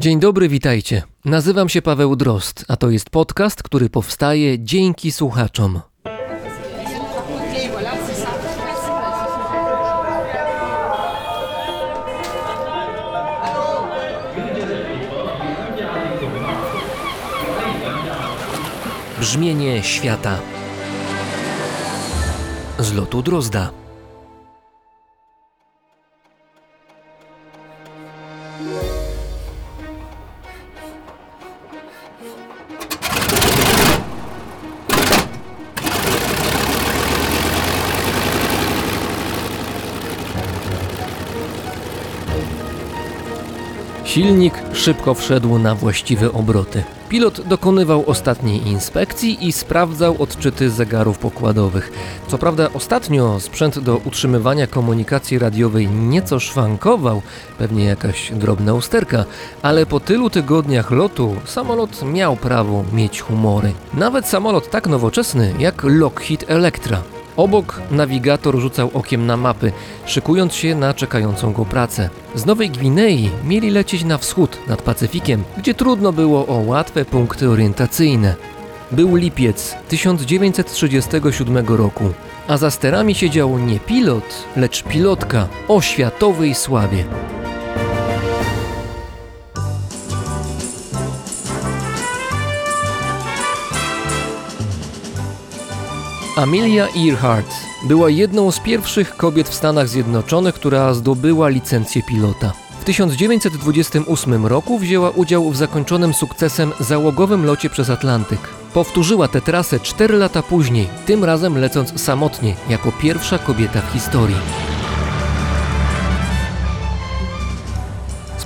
Dzień dobry, witajcie. Nazywam się Paweł Drost, a to jest podcast, który powstaje dzięki słuchaczom. Brzmienie świata z lotu Drozda. Silnik szybko wszedł na właściwe obroty. Pilot dokonywał ostatniej inspekcji i sprawdzał odczyty zegarów pokładowych. Co prawda ostatnio sprzęt do utrzymywania komunikacji radiowej nieco szwankował, pewnie jakaś drobna usterka, ale po tylu tygodniach lotu samolot miał prawo mieć humory. Nawet samolot tak nowoczesny jak Lockheed Electra. Obok nawigator rzucał okiem na mapy, szykując się na czekającą go pracę. Z Nowej Gwinei mieli lecieć na wschód, nad Pacyfikiem, gdzie trudno było o łatwe punkty orientacyjne. Był lipiec 1937 roku, a za sterami siedział nie pilot, lecz pilotka o światowej sławie. Amelia Earhart była jedną z pierwszych kobiet w Stanach Zjednoczonych, która zdobyła licencję pilota. W 1928 roku wzięła udział w zakończonym sukcesem załogowym locie przez Atlantyk. Powtórzyła tę trasę 4 lata później, tym razem lecąc samotnie, jako pierwsza kobieta w historii.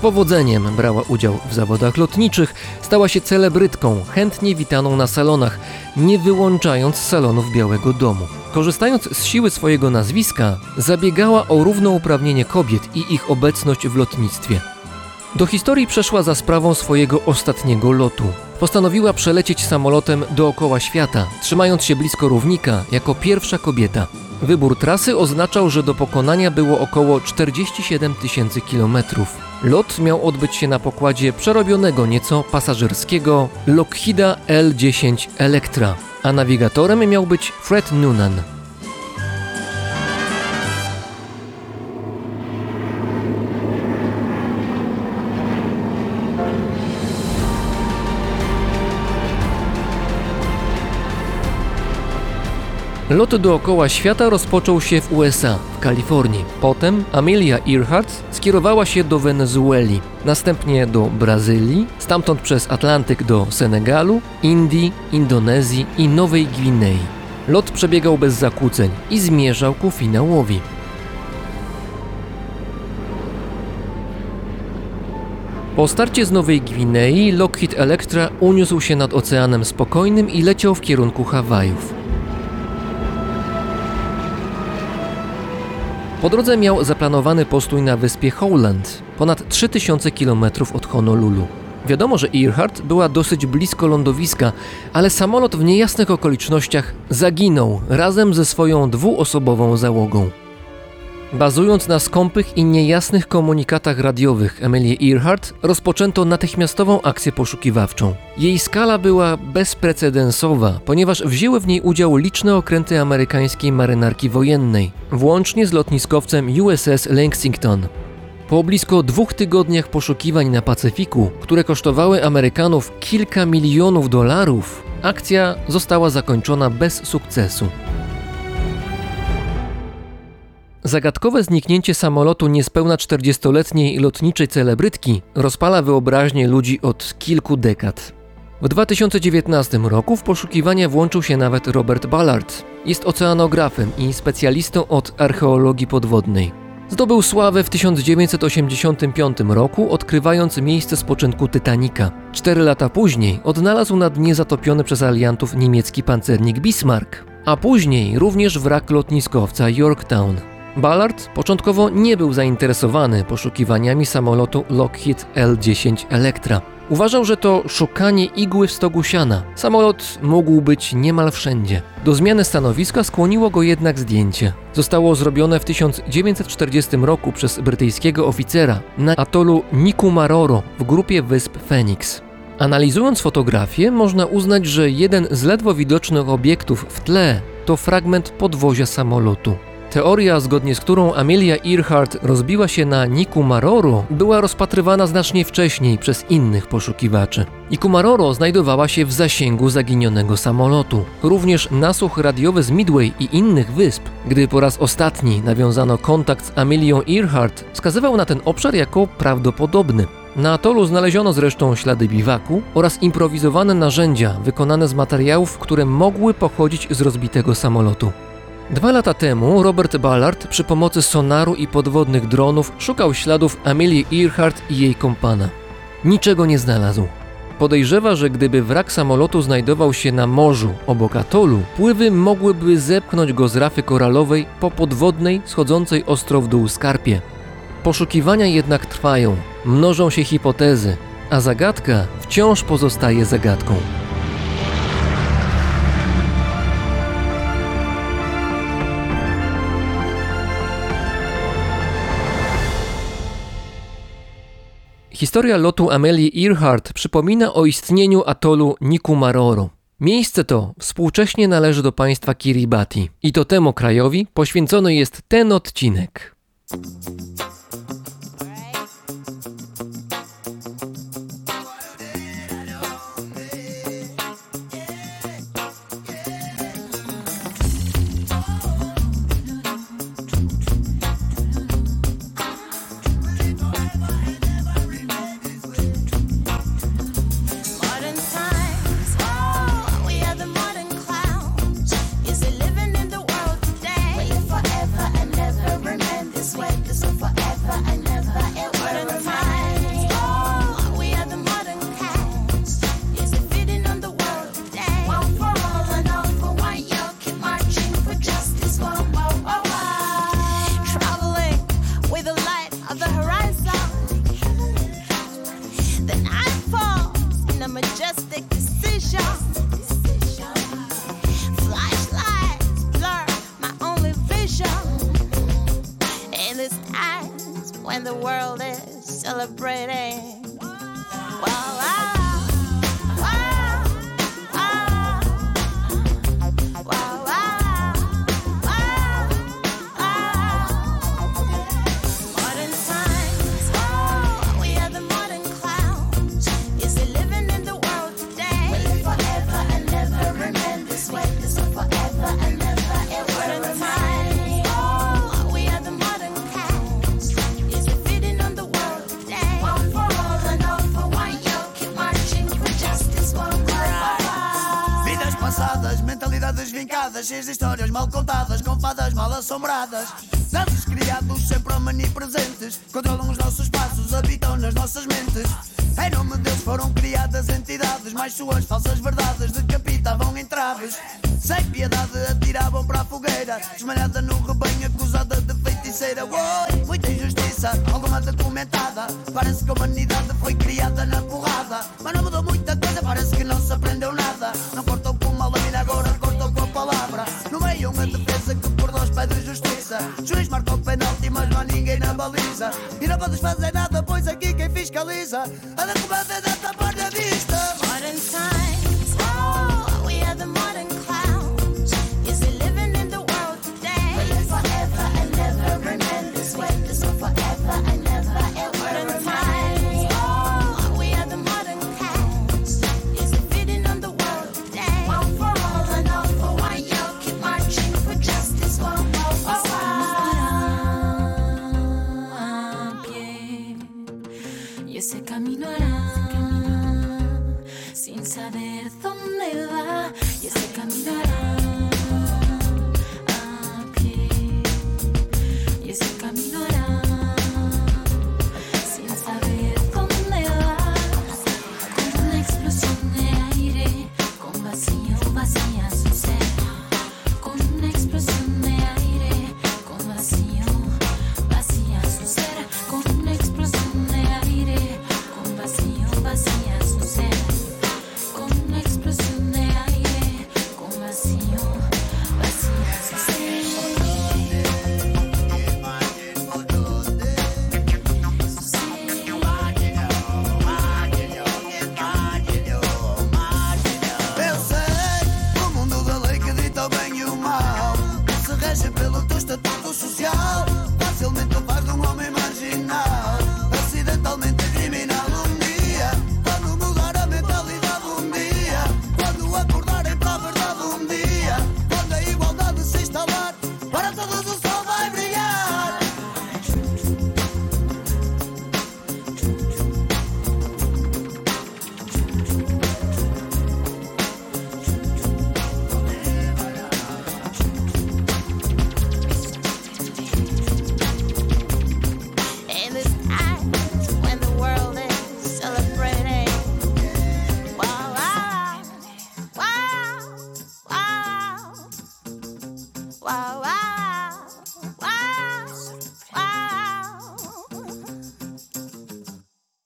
Powodzeniem brała udział w zawodach lotniczych, stała się celebrytką, chętnie witaną na salonach, nie wyłączając salonów Białego Domu. Korzystając z siły swojego nazwiska, zabiegała o równouprawnienie kobiet i ich obecność w lotnictwie. Do historii przeszła za sprawą swojego ostatniego lotu. Postanowiła przelecieć samolotem dookoła świata, trzymając się blisko równika jako pierwsza kobieta. Wybór trasy oznaczał, że do pokonania było około 47 tysięcy kilometrów. Lot miał odbyć się na pokładzie przerobionego nieco pasażerskiego Lockheeda L-10 Electra, a nawigatorem miał być Fred Noonan. Lot dookoła świata rozpoczął się w USA, w Kalifornii. Potem Amelia Earhart skierowała się do Wenezueli, następnie do Brazylii, stamtąd przez Atlantyk do Senegalu, Indii, Indonezji i Nowej Gwinei. Lot przebiegał bez zakłóceń i zmierzał ku finałowi. Po starcie z Nowej Gwinei Lockheed Electra uniósł się nad Oceanem Spokojnym i leciał w kierunku Hawajów. Po drodze miał zaplanowany postój na wyspie Howland, ponad 3000 km od Honolulu. Wiadomo, że Earhart była dosyć blisko lądowiska, ale samolot w niejasnych okolicznościach zaginął razem ze swoją dwuosobową załogą. Bazując na skąpych i niejasnych komunikatach radiowych Emily Earhart rozpoczęto natychmiastową akcję poszukiwawczą. Jej skala była bezprecedensowa, ponieważ wzięły w niej udział liczne okręty amerykańskiej marynarki wojennej, włącznie z lotniskowcem USS Lexington. Po blisko dwóch tygodniach poszukiwań na Pacyfiku, które kosztowały Amerykanów kilka milionów dolarów, akcja została zakończona bez sukcesu. Zagadkowe zniknięcie samolotu niespełna 40-letniej lotniczej celebrytki rozpala wyobraźnię ludzi od kilku dekad. W 2019 roku w poszukiwania włączył się nawet Robert Ballard. Jest oceanografem i specjalistą od archeologii podwodnej. Zdobył sławę w 1985 roku, odkrywając miejsce spoczynku Titanica. Cztery lata później odnalazł na dnie zatopiony przez aliantów niemiecki pancernik Bismarck, a później również wrak lotniskowca Yorktown. Ballard początkowo nie był zainteresowany poszukiwaniami samolotu Lockheed L-10 Electra. Uważał, że to szukanie igły w stogu siana. Samolot mógł być niemal wszędzie. Do zmiany stanowiska skłoniło go jednak zdjęcie. Zostało zrobione w 1940 roku przez brytyjskiego oficera na atolu Nikumaroro w grupie wysp Phoenix. Analizując fotografię, można uznać, że jeden z ledwo widocznych obiektów w tle to fragment podwozia samolotu. Teoria, zgodnie z którą Amelia Earhart rozbiła się na Nikumaroro, była rozpatrywana znacznie wcześniej przez innych poszukiwaczy. Nikumaroro znajdowała się w zasięgu zaginionego samolotu. Również nasłuch radiowy z Midway i innych wysp, gdy po raz ostatni nawiązano kontakt z Amelią Earhart, wskazywał na ten obszar jako prawdopodobny. Na atolu znaleziono zresztą ślady biwaku oraz improwizowane narzędzia wykonane z materiałów, które mogły pochodzić z rozbitego samolotu. Dwa lata temu Robert Ballard przy pomocy sonaru i podwodnych dronów szukał śladów Amelie Earhart i jej kompana. Niczego nie znalazł. Podejrzewa, że gdyby wrak samolotu znajdował się na morzu obok atolu, pływy mogłyby zepchnąć go z rafy koralowej po podwodnej, schodzącej ostro w dół skarpie. Poszukiwania jednak trwają, mnożą się hipotezy, a zagadka wciąż pozostaje zagadką. Historia lotu Amelii Earhart przypomina o istnieniu atolu Nikumaroro. Miejsce to współcześnie należy do państwa Kiribati i to temu krajowi poświęcony jest ten odcinek. Podes fazer nada, pois aqui quem fiscaliza. Anda com uma venda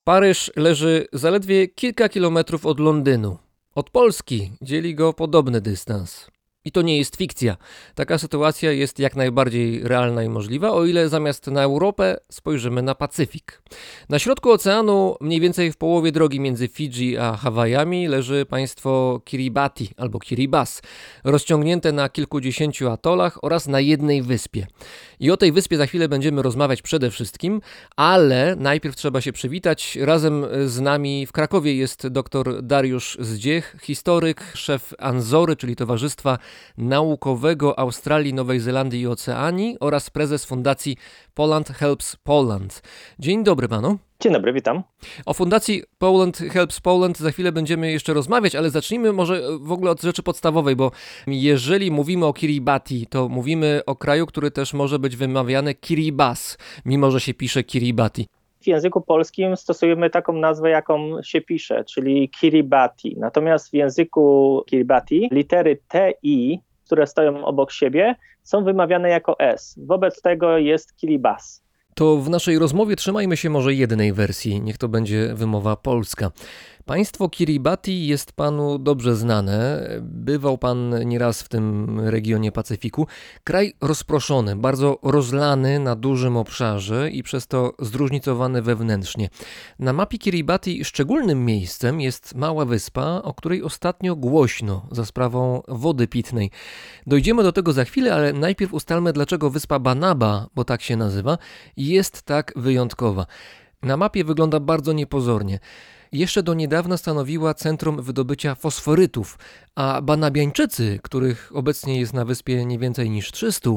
Paryż leży zaledwie kilka kilometrów od Londynu. Od Polski dzieli go podobny dystans. I to nie jest fikcja. Taka sytuacja jest jak najbardziej realna i możliwa, o ile zamiast na Europę spojrzymy na Pacyfik. Na środku oceanu, mniej więcej w połowie drogi między Fidżi a Hawajami, leży państwo Kiribati albo Kiribati, rozciągnięte na kilkudziesięciu atolach oraz na jednej wyspie. I o tej wyspie za chwilę będziemy rozmawiać przede wszystkim, ale najpierw trzeba się przywitać. Razem z nami w Krakowie jest dr Dariusz Zdziech, historyk, szef Anzory, czyli Towarzystwa Naukowego Australii, Nowej Zelandii i Oceanii oraz prezes fundacji Poland Helps Poland. Dzień dobry panu. Dzień dobry, witam. O fundacji Poland Helps Poland za chwilę będziemy jeszcze rozmawiać, ale zacznijmy może w ogóle od rzeczy podstawowej, bo jeżeli mówimy o Kiribati, to mówimy o kraju, który też może być wymawiany Kiribas, mimo że się pisze Kiribati. W języku polskim stosujemy taką nazwę, jaką się pisze, czyli Kiribati. Natomiast w języku Kiribati litery T i, które stoją obok siebie, są wymawiane jako S. Wobec tego jest Kiribas. To w naszej rozmowie trzymajmy się może jednej wersji, niech to będzie wymowa polska. Państwo Kiribati jest panu dobrze znane. Bywał pan nieraz w tym regionie Pacyfiku. Kraj rozproszony, bardzo rozlany na dużym obszarze i przez to zróżnicowany wewnętrznie. Na mapie Kiribati szczególnym miejscem jest mała wyspa, o której ostatnio głośno za sprawą wody pitnej. Dojdziemy do tego za chwilę, ale najpierw ustalmy, dlaczego wyspa Banaba, bo tak się nazywa, jest tak wyjątkowa. Na mapie wygląda bardzo niepozornie jeszcze do niedawna stanowiła centrum wydobycia fosforytów, a Banabiańczycy, których obecnie jest na wyspie nie więcej niż 300,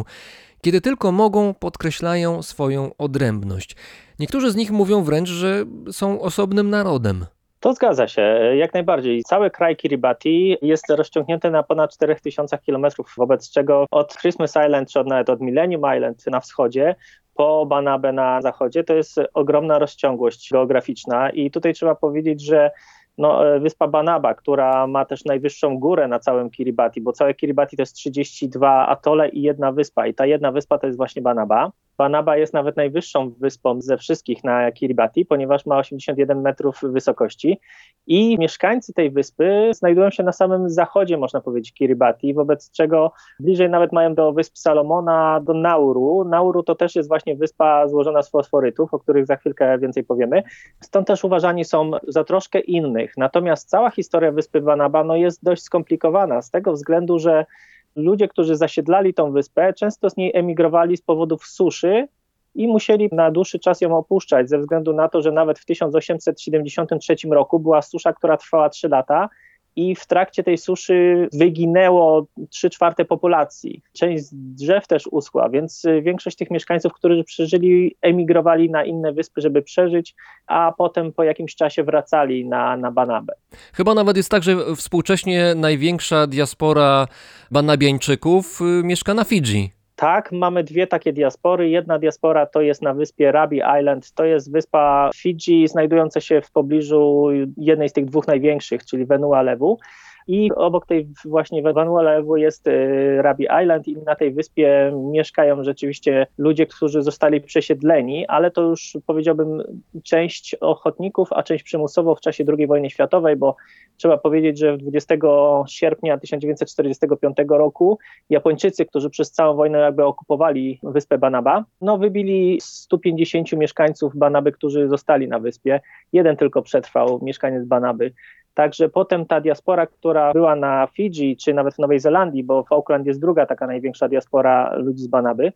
kiedy tylko mogą, podkreślają swoją odrębność. Niektórzy z nich mówią wręcz, że są osobnym narodem. To zgadza się, jak najbardziej. Cały kraj Kiribati jest rozciągnięty na ponad 4000 km, wobec czego od Christmas Island, czy nawet od Millennium Island na wschodzie, po Banabę na zachodzie, to jest ogromna rozciągłość geograficzna i tutaj trzeba powiedzieć, że no, wyspa Banaba, która ma też najwyższą górę na całym Kiribati, bo całe Kiribati to jest 32 atole i jedna wyspa i ta jedna wyspa to jest właśnie Banaba. Banaba jest nawet najwyższą wyspą ze wszystkich na Kiribati, ponieważ ma 81 metrów wysokości i mieszkańcy tej wyspy znajdują się na samym zachodzie, można powiedzieć, Kiribati, wobec czego bliżej nawet mają do wysp Salomona, do Nauru. Nauru to też jest właśnie wyspa złożona z fosforytów, o których za chwilkę więcej powiemy. Stąd też uważani są za troszkę innych. Natomiast cała historia wyspy Banaba no, jest dość skomplikowana z tego względu, że ludzie, którzy zasiedlali tą wyspę, często z niej emigrowali z powodów suszy i musieli na dłuższy czas ją opuszczać, ze względu na to, że nawet w 1873 roku była susza, która trwała 3 lata i w trakcie tej suszy wyginęło 3 czwarte populacji. Część drzew też uschła, więc większość tych mieszkańców, którzy przeżyli, emigrowali na inne wyspy, żeby przeżyć, a potem po jakimś czasie wracali na, na Banabę. Chyba nawet jest tak, że współcześnie największa diaspora Banabiańczyków y, mieszka na Fidżi. Tak, mamy dwie takie diaspory. Jedna diaspora to jest na wyspie Rabi Island, to jest wyspa Fidżi, znajdująca się w pobliżu jednej z tych dwóch największych, czyli Vanuatu. I obok tej właśnie Vanuatu jest Rabi Island i na tej wyspie mieszkają rzeczywiście ludzie, którzy zostali przesiedleni, ale to już powiedziałbym część ochotników, a część przymusowo w czasie II wojny światowej, bo trzeba powiedzieć, że 20 sierpnia 1945 roku Japończycy, którzy przez całą wojnę jakby okupowali wyspę Banaba, no wybili 150 mieszkańców Banaby, którzy zostali na wyspie. Jeden tylko przetrwał, mieszkaniec Banaby. Także potem ta diaspora, która była na Fidżi, czy nawet w Nowej Zelandii, bo Falkland jest druga taka największa diaspora ludzi z Banaby,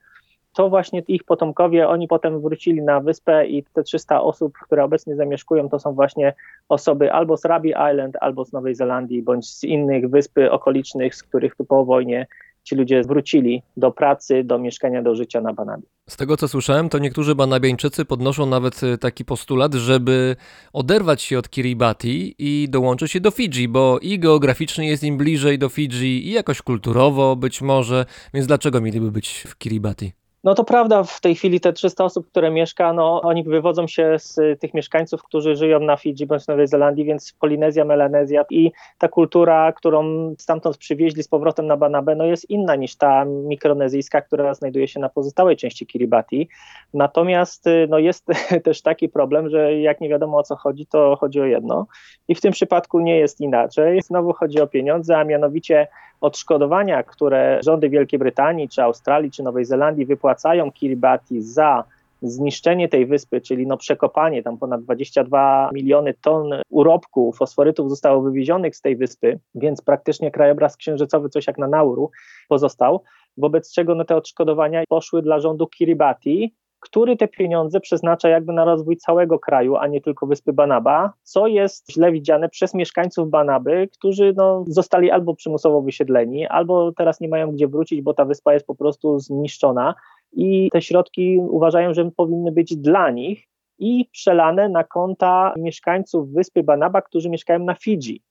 to właśnie ich potomkowie, oni potem wrócili na wyspę i te 300 osób, które obecnie zamieszkują, to są właśnie osoby albo z Rabi Island, albo z Nowej Zelandii, bądź z innych wysp okolicznych, z których po wojnie ci ludzie wrócili do pracy, do mieszkania, do życia na Banabie. Z tego co słyszałem, to niektórzy Banabiańczycy podnoszą nawet taki postulat, żeby oderwać się od Kiribati i dołączyć się do Fidżi, bo i geograficznie jest im bliżej do Fidżi, i jakoś kulturowo być może, więc dlaczego mieliby być w Kiribati? No to prawda, w tej chwili te 300 osób, które mieszka, no oni wywodzą się z tych mieszkańców, którzy żyją na Fidżi bądź Nowej Zelandii, więc Polinezja, Melanezja i ta kultura, którą stamtąd przywieźli z powrotem na Banabę, no jest inna niż ta mikronezyjska, która znajduje się na pozostałej części Kiribati. Natomiast no jest też taki problem, że jak nie wiadomo o co chodzi, to chodzi o jedno i w tym przypadku nie jest inaczej. Znowu chodzi o pieniądze, a mianowicie odszkodowania, które rządy Wielkiej Brytanii, czy Australii, czy Nowej Zelandii wypłacają Kiribati za zniszczenie tej wyspy, czyli no przekopanie, tam ponad 22 miliony ton urobku, fosforytów zostało wywiezionych z tej wyspy, więc praktycznie krajobraz księżycowy, coś jak na Nauru, pozostał, wobec czego no te odszkodowania poszły dla rządu Kiribati, który te pieniądze przeznacza jakby na rozwój całego kraju, a nie tylko wyspy Banaba, co jest źle widziane przez mieszkańców Banaby, którzy no, zostali albo przymusowo wysiedleni, albo teraz nie mają gdzie wrócić, bo ta wyspa jest po prostu zniszczona i te środki uważają, że powinny być dla nich i przelane na konta mieszkańców wyspy Banaba, którzy mieszkają na Fidżi.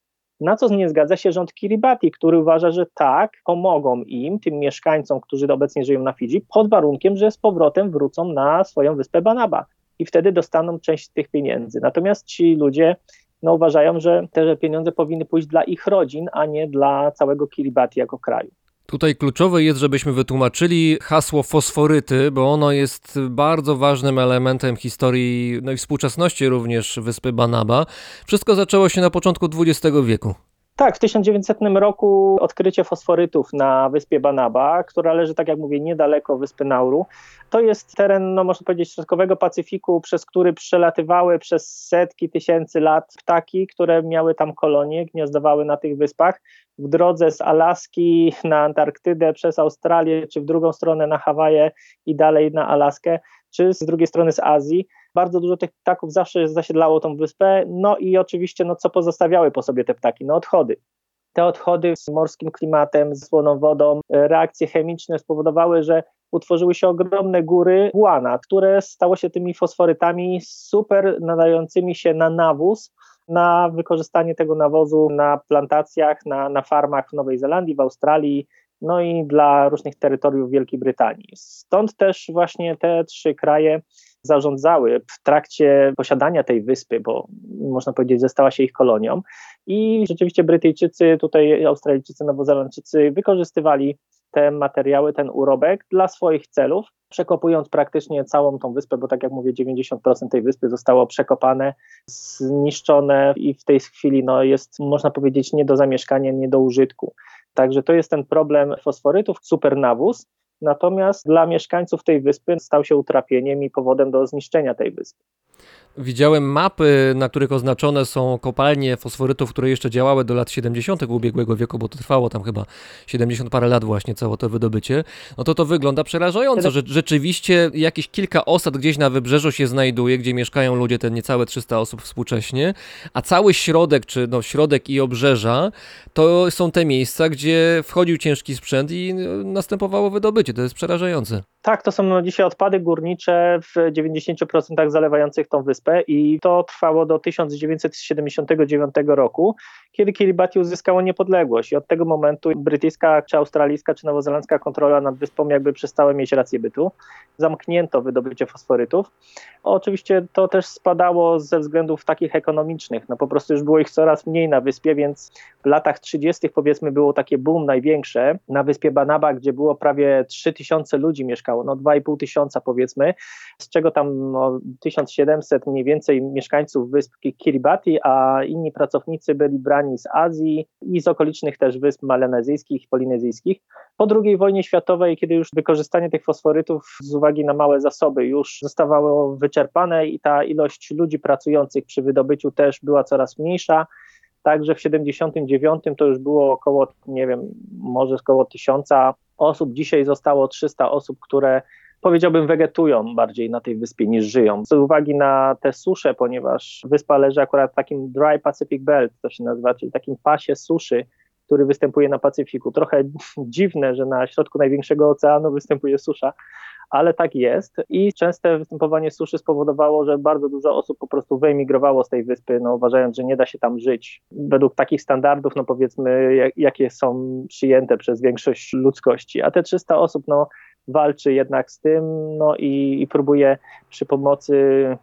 Na co nie zgadza się rząd Kiribati, który uważa, że tak, pomogą im, tym mieszkańcom, którzy obecnie żyją na Fidżi, pod warunkiem, że z powrotem wrócą na swoją wyspę Banaba i wtedy dostaną część tych pieniędzy. Natomiast ci ludzie no, uważają, że te pieniądze powinny pójść dla ich rodzin, a nie dla całego Kiribati jako kraju. Tutaj kluczowe jest, żebyśmy wytłumaczyli hasło fosforyty, bo ono jest bardzo ważnym elementem historii, no i współczesności również wyspy Banaba. Wszystko zaczęło się na początku XX wieku. Tak, w 1900 roku odkrycie fosforytów na wyspie Banaba, która leży, tak jak mówię, niedaleko wyspy Nauru. To jest teren, no można powiedzieć, środkowego Pacyfiku, przez który przelatywały przez setki tysięcy lat ptaki, które miały tam kolonie, gniazdowały na tych wyspach. W drodze z Alaski na Antarktydę, przez Australię, czy w drugą stronę na Hawaje i dalej na Alaskę, czy z drugiej strony z Azji. Bardzo dużo tych ptaków zawsze zasiedlało tą wyspę, no i oczywiście, no co pozostawiały po sobie te ptaki? No odchody. Te odchody z morskim klimatem, z słoną wodą, reakcje chemiczne spowodowały, że utworzyły się ogromne góry łana, które stało się tymi fosforytami super nadającymi się na nawóz, na wykorzystanie tego nawozu na plantacjach, na, na farmach w Nowej Zelandii, w Australii, no i dla różnych terytoriów Wielkiej Brytanii. Stąd też właśnie te trzy kraje zarządzały w trakcie posiadania tej wyspy, bo można powiedzieć, że stała się ich kolonią. I rzeczywiście Brytyjczycy, tutaj Australijczycy, Nowozelandczycy wykorzystywali te materiały, ten urobek dla swoich celów, przekopując praktycznie całą tą wyspę, bo tak jak mówię, 90% tej wyspy zostało przekopane, zniszczone i w tej chwili no, jest, można powiedzieć, nie do zamieszkania, nie do użytku. Także to jest ten problem fosforytów, supernawóz, natomiast dla mieszkańców tej wyspy stał się utrapieniem i powodem do zniszczenia tej wyspy. Widziałem mapy, na których oznaczone są kopalnie fosforytów, które jeszcze działały do lat 70. ubiegłego wieku, bo to trwało tam chyba 70 parę lat właśnie całe to wydobycie. No to to wygląda przerażająco, że rzeczywiście jakieś kilka osad gdzieś na wybrzeżu się znajduje, gdzie mieszkają ludzie, te niecałe 300 osób współcześnie, a cały środek, czy no środek i obrzeża, to są te miejsca, gdzie wchodził ciężki sprzęt i następowało wydobycie. To jest przerażające. Tak, to są no dzisiaj odpady górnicze w 90% zalewających tą wyspę i to trwało do 1979 roku, kiedy Kiribati uzyskało niepodległość i od tego momentu brytyjska, czy australijska, czy nowozelandzka kontrola nad wyspą jakby przestała mieć rację bytu. Zamknięto wydobycie fosforytów. Oczywiście to też spadało ze względów takich ekonomicznych, no po prostu już było ich coraz mniej na wyspie, więc w latach 30. powiedzmy było takie boom największe na wyspie Banaba, gdzie było prawie 3000 ludzi mieszkało, no 2,5 tysiąca powiedzmy, z czego tam no, 1700 mniej więcej mieszkańców wysp Kiribati, a inni pracownicy byli brani z Azji i z okolicznych też wysp melanezyjskich i polinezyjskich. Po II wojnie światowej, kiedy już wykorzystanie tych fosforytów z uwagi na małe zasoby już zostawało wyczerpane i ta ilość ludzi pracujących przy wydobyciu też była coraz mniejsza, Także w 79 to już było około, nie wiem, może około tysiąca osób. Dzisiaj zostało 300 osób, które powiedziałbym wegetują bardziej na tej wyspie niż żyją. Z uwagi na te susze, ponieważ wyspa leży akurat w takim dry Pacific Belt, to się nazywa, czyli takim pasie suszy, który występuje na Pacyfiku. Trochę dziwne, że na środku największego oceanu występuje susza, ale tak jest. I częste występowanie suszy spowodowało, że bardzo dużo osób po prostu wyemigrowało z tej wyspy, no, uważając, że nie da się tam żyć. Według takich standardów, no powiedzmy, jak, jakie są przyjęte przez większość ludzkości, a te 300 osób, no walczy jednak z tym no i, i próbuje przy pomocy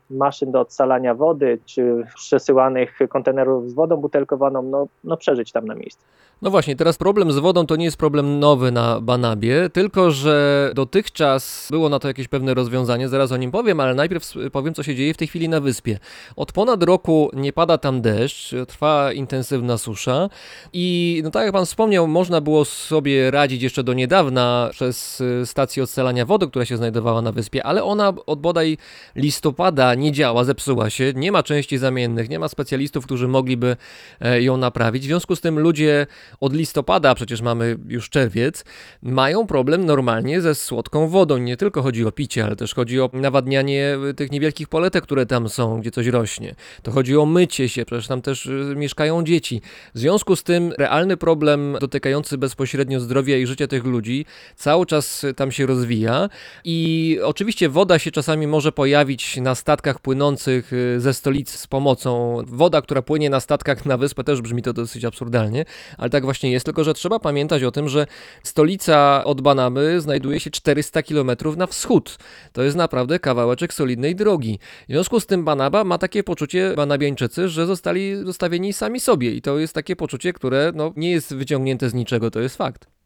maszyn do odsalania wody czy przesyłanych kontenerów z wodą butelkowaną no, no przeżyć tam na miejscu. No właśnie, teraz problem z wodą to nie jest problem nowy na Banabie, tylko że dotychczas było na to jakieś pewne rozwiązanie, zaraz o nim powiem, ale najpierw powiem, co się dzieje w tej chwili na wyspie. Od ponad roku nie pada tam deszcz, trwa intensywna susza i no tak jak pan wspomniał, można było sobie radzić jeszcze do niedawna przez y, stację odsalania wody, która się znajdowała na wyspie, ale ona od bodaj listopada nie działa, zepsuła się, nie ma części zamiennych, nie ma specjalistów, którzy mogliby e, ją naprawić. W związku z tym ludzie od listopada, przecież mamy już czerwiec, mają problem normalnie ze słodką wodą. Nie tylko chodzi o picie, ale też chodzi o nawadnianie tych niewielkich poletek, które tam są, gdzie coś rośnie. To chodzi o mycie się, przecież tam też y, mieszkają dzieci. W związku z tym realny problem dotykający bezpośrednio zdrowia i życia tych ludzi cały czas tam się rozwija i oczywiście woda się czasami może pojawić na statkach płynących y, ze stolicy z pomocą. Woda, która płynie na statkach na wyspę też brzmi to dosyć absurdalnie, ale tak właśnie jest, tylko że trzeba pamiętać o tym, że stolica od Banaby znajduje się 400 km na wschód. To jest naprawdę kawałeczek solidnej drogi. W związku z tym Banaba ma takie poczucie, Banabiańczycy, że zostali zostawieni sami sobie i to jest takie poczucie, które no, nie jest wyciągnięte z niczego, to jest fakt.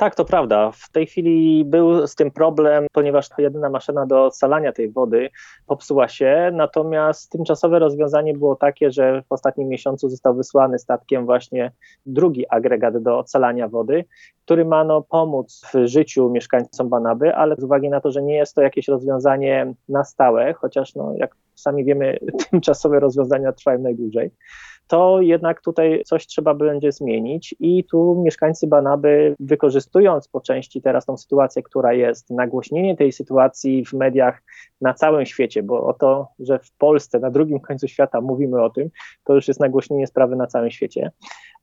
Tak, to prawda. W tej chwili był z tym problem, ponieważ jedyna maszyna do odsalania tej wody popsuła się, natomiast tymczasowe rozwiązanie było takie, że w ostatnim miesiącu został wysłany statkiem właśnie drugi agregat do odsalania wody, który ma no, pomóc w życiu mieszkańcom Banaby, ale z uwagi na to, że nie jest to jakieś rozwiązanie na stałe, chociaż no, jak sami wiemy, tymczasowe rozwiązania trwają najdłużej to jednak tutaj coś trzeba będzie zmienić i tu mieszkańcy Banaby wykorzystując po części teraz tą sytuację, która jest, nagłośnienie tej sytuacji w mediach na całym świecie, bo o to, że w Polsce na drugim końcu świata mówimy o tym, to już jest nagłośnienie sprawy na całym świecie.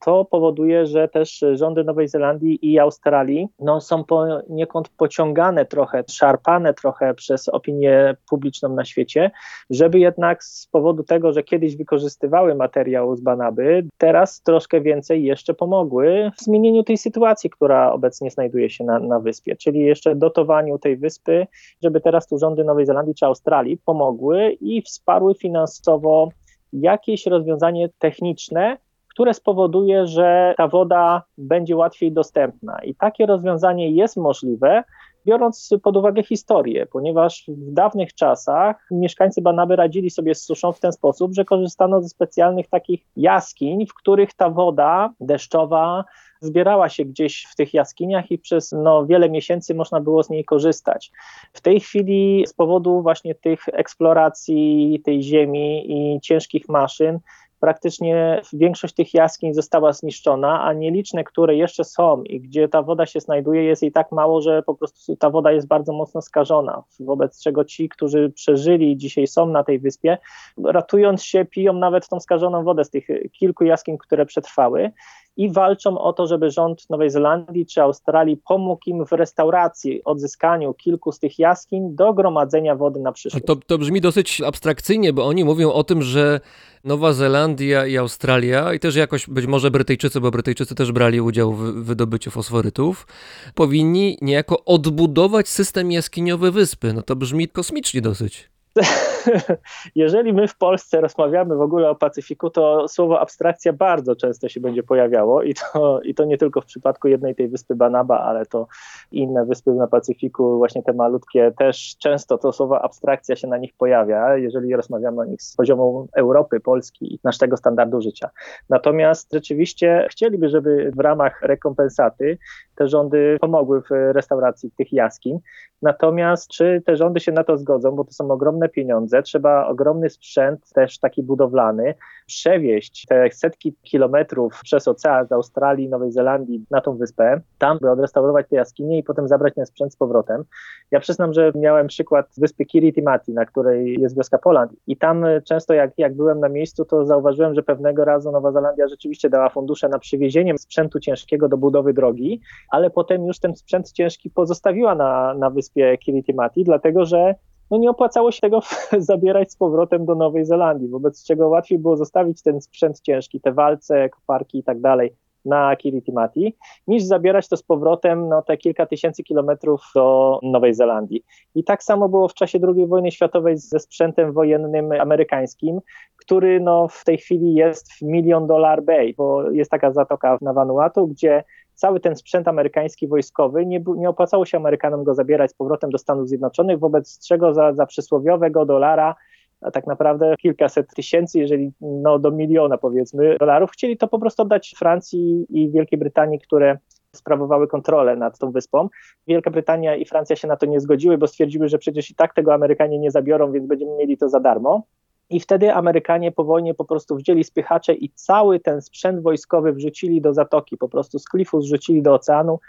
To powoduje, że też rządy Nowej Zelandii i Australii no, są poniekąd pociągane trochę, szarpane trochę przez opinię publiczną na świecie, żeby jednak z powodu tego, że kiedyś wykorzystywały materiał z Banaby, teraz troszkę więcej jeszcze pomogły w zmienieniu tej sytuacji, która obecnie znajduje się na, na wyspie, czyli jeszcze dotowaniu tej wyspy, żeby teraz tu rządy Nowej Zelandii czy Australii pomogły i wsparły finansowo jakieś rozwiązanie techniczne, które spowoduje, że ta woda będzie łatwiej dostępna. I takie rozwiązanie jest możliwe, biorąc pod uwagę historię, ponieważ w dawnych czasach mieszkańcy Banaby radzili sobie z suszą w ten sposób, że korzystano ze specjalnych takich jaskiń, w których ta woda deszczowa zbierała się gdzieś w tych jaskiniach i przez no, wiele miesięcy można było z niej korzystać. W tej chwili z powodu właśnie tych eksploracji tej ziemi i ciężkich maszyn praktycznie większość tych jaskiń została zniszczona, a nieliczne, które jeszcze są i gdzie ta woda się znajduje, jest jej tak mało, że po prostu ta woda jest bardzo mocno skażona. Wobec czego ci, którzy przeżyli, dzisiaj są na tej wyspie, ratując się, piją nawet tą skażoną wodę z tych kilku jaskiń, które przetrwały i walczą o to, żeby rząd Nowej Zelandii czy Australii pomógł im w restauracji, odzyskaniu kilku z tych jaskiń do gromadzenia wody na przyszłość. To, to brzmi dosyć abstrakcyjnie, bo oni mówią o tym, że Nowa Zelandia i Australia, i też jakoś być może Brytyjczycy, bo Brytyjczycy też brali udział w wydobyciu fosforytów, powinni niejako odbudować system jaskiniowy wyspy. No to brzmi kosmicznie dosyć. jeżeli my w Polsce rozmawiamy w ogóle o Pacyfiku, to słowo abstrakcja bardzo często się będzie pojawiało i to, i to nie tylko w przypadku jednej tej wyspy Banaba, ale to inne wyspy na Pacyfiku, właśnie te malutkie, też często to słowo abstrakcja się na nich pojawia, jeżeli rozmawiamy o nich z poziomu Europy, Polski i naszego standardu życia. Natomiast rzeczywiście chcieliby, żeby w ramach rekompensaty te rządy pomogły w restauracji tych jaskiń. Natomiast czy te rządy się na to zgodzą, bo to są ogromne pieniądze, trzeba ogromny sprzęt, też taki budowlany, przewieźć te setki kilometrów przez ocean z Australii, Nowej Zelandii na tą wyspę, tam by odrestaurować te jaskinie i potem zabrać ten sprzęt z powrotem. Ja przyznam, że miałem przykład wyspy Kiritimati, na której jest wioska Poland i tam często jak, jak byłem na miejscu, to zauważyłem, że pewnego razu Nowa Zelandia rzeczywiście dała fundusze na przywiezienie sprzętu ciężkiego do budowy drogi, ale potem już ten sprzęt ciężki pozostawiła na, na wyspie Kiritimati, dlatego że no nie opłacało się tego zabierać z powrotem do Nowej Zelandii, wobec czego łatwiej było zostawić ten sprzęt ciężki, te walce, koparki i tak dalej na Kiritimati, niż zabierać to z powrotem no, te kilka tysięcy kilometrów do Nowej Zelandii. I tak samo było w czasie II wojny światowej ze sprzętem wojennym amerykańskim, który no, w tej chwili jest w Million Dollar Bay, bo jest taka zatoka na Vanuatu, gdzie cały ten sprzęt amerykański wojskowy, nie, nie opłacało się Amerykanom go zabierać z powrotem do Stanów Zjednoczonych, wobec czego za, za przysłowiowego dolara a tak naprawdę kilkaset tysięcy, jeżeli no, do miliona powiedzmy dolarów, chcieli to po prostu oddać Francji i Wielkiej Brytanii, które sprawowały kontrolę nad tą wyspą. Wielka Brytania i Francja się na to nie zgodziły, bo stwierdziły, że przecież i tak tego Amerykanie nie zabiorą, więc będziemy mieli to za darmo. I wtedy Amerykanie po wojnie po prostu wzięli spychacze i cały ten sprzęt wojskowy wrzucili do zatoki, po prostu z klifu zrzucili do oceanu,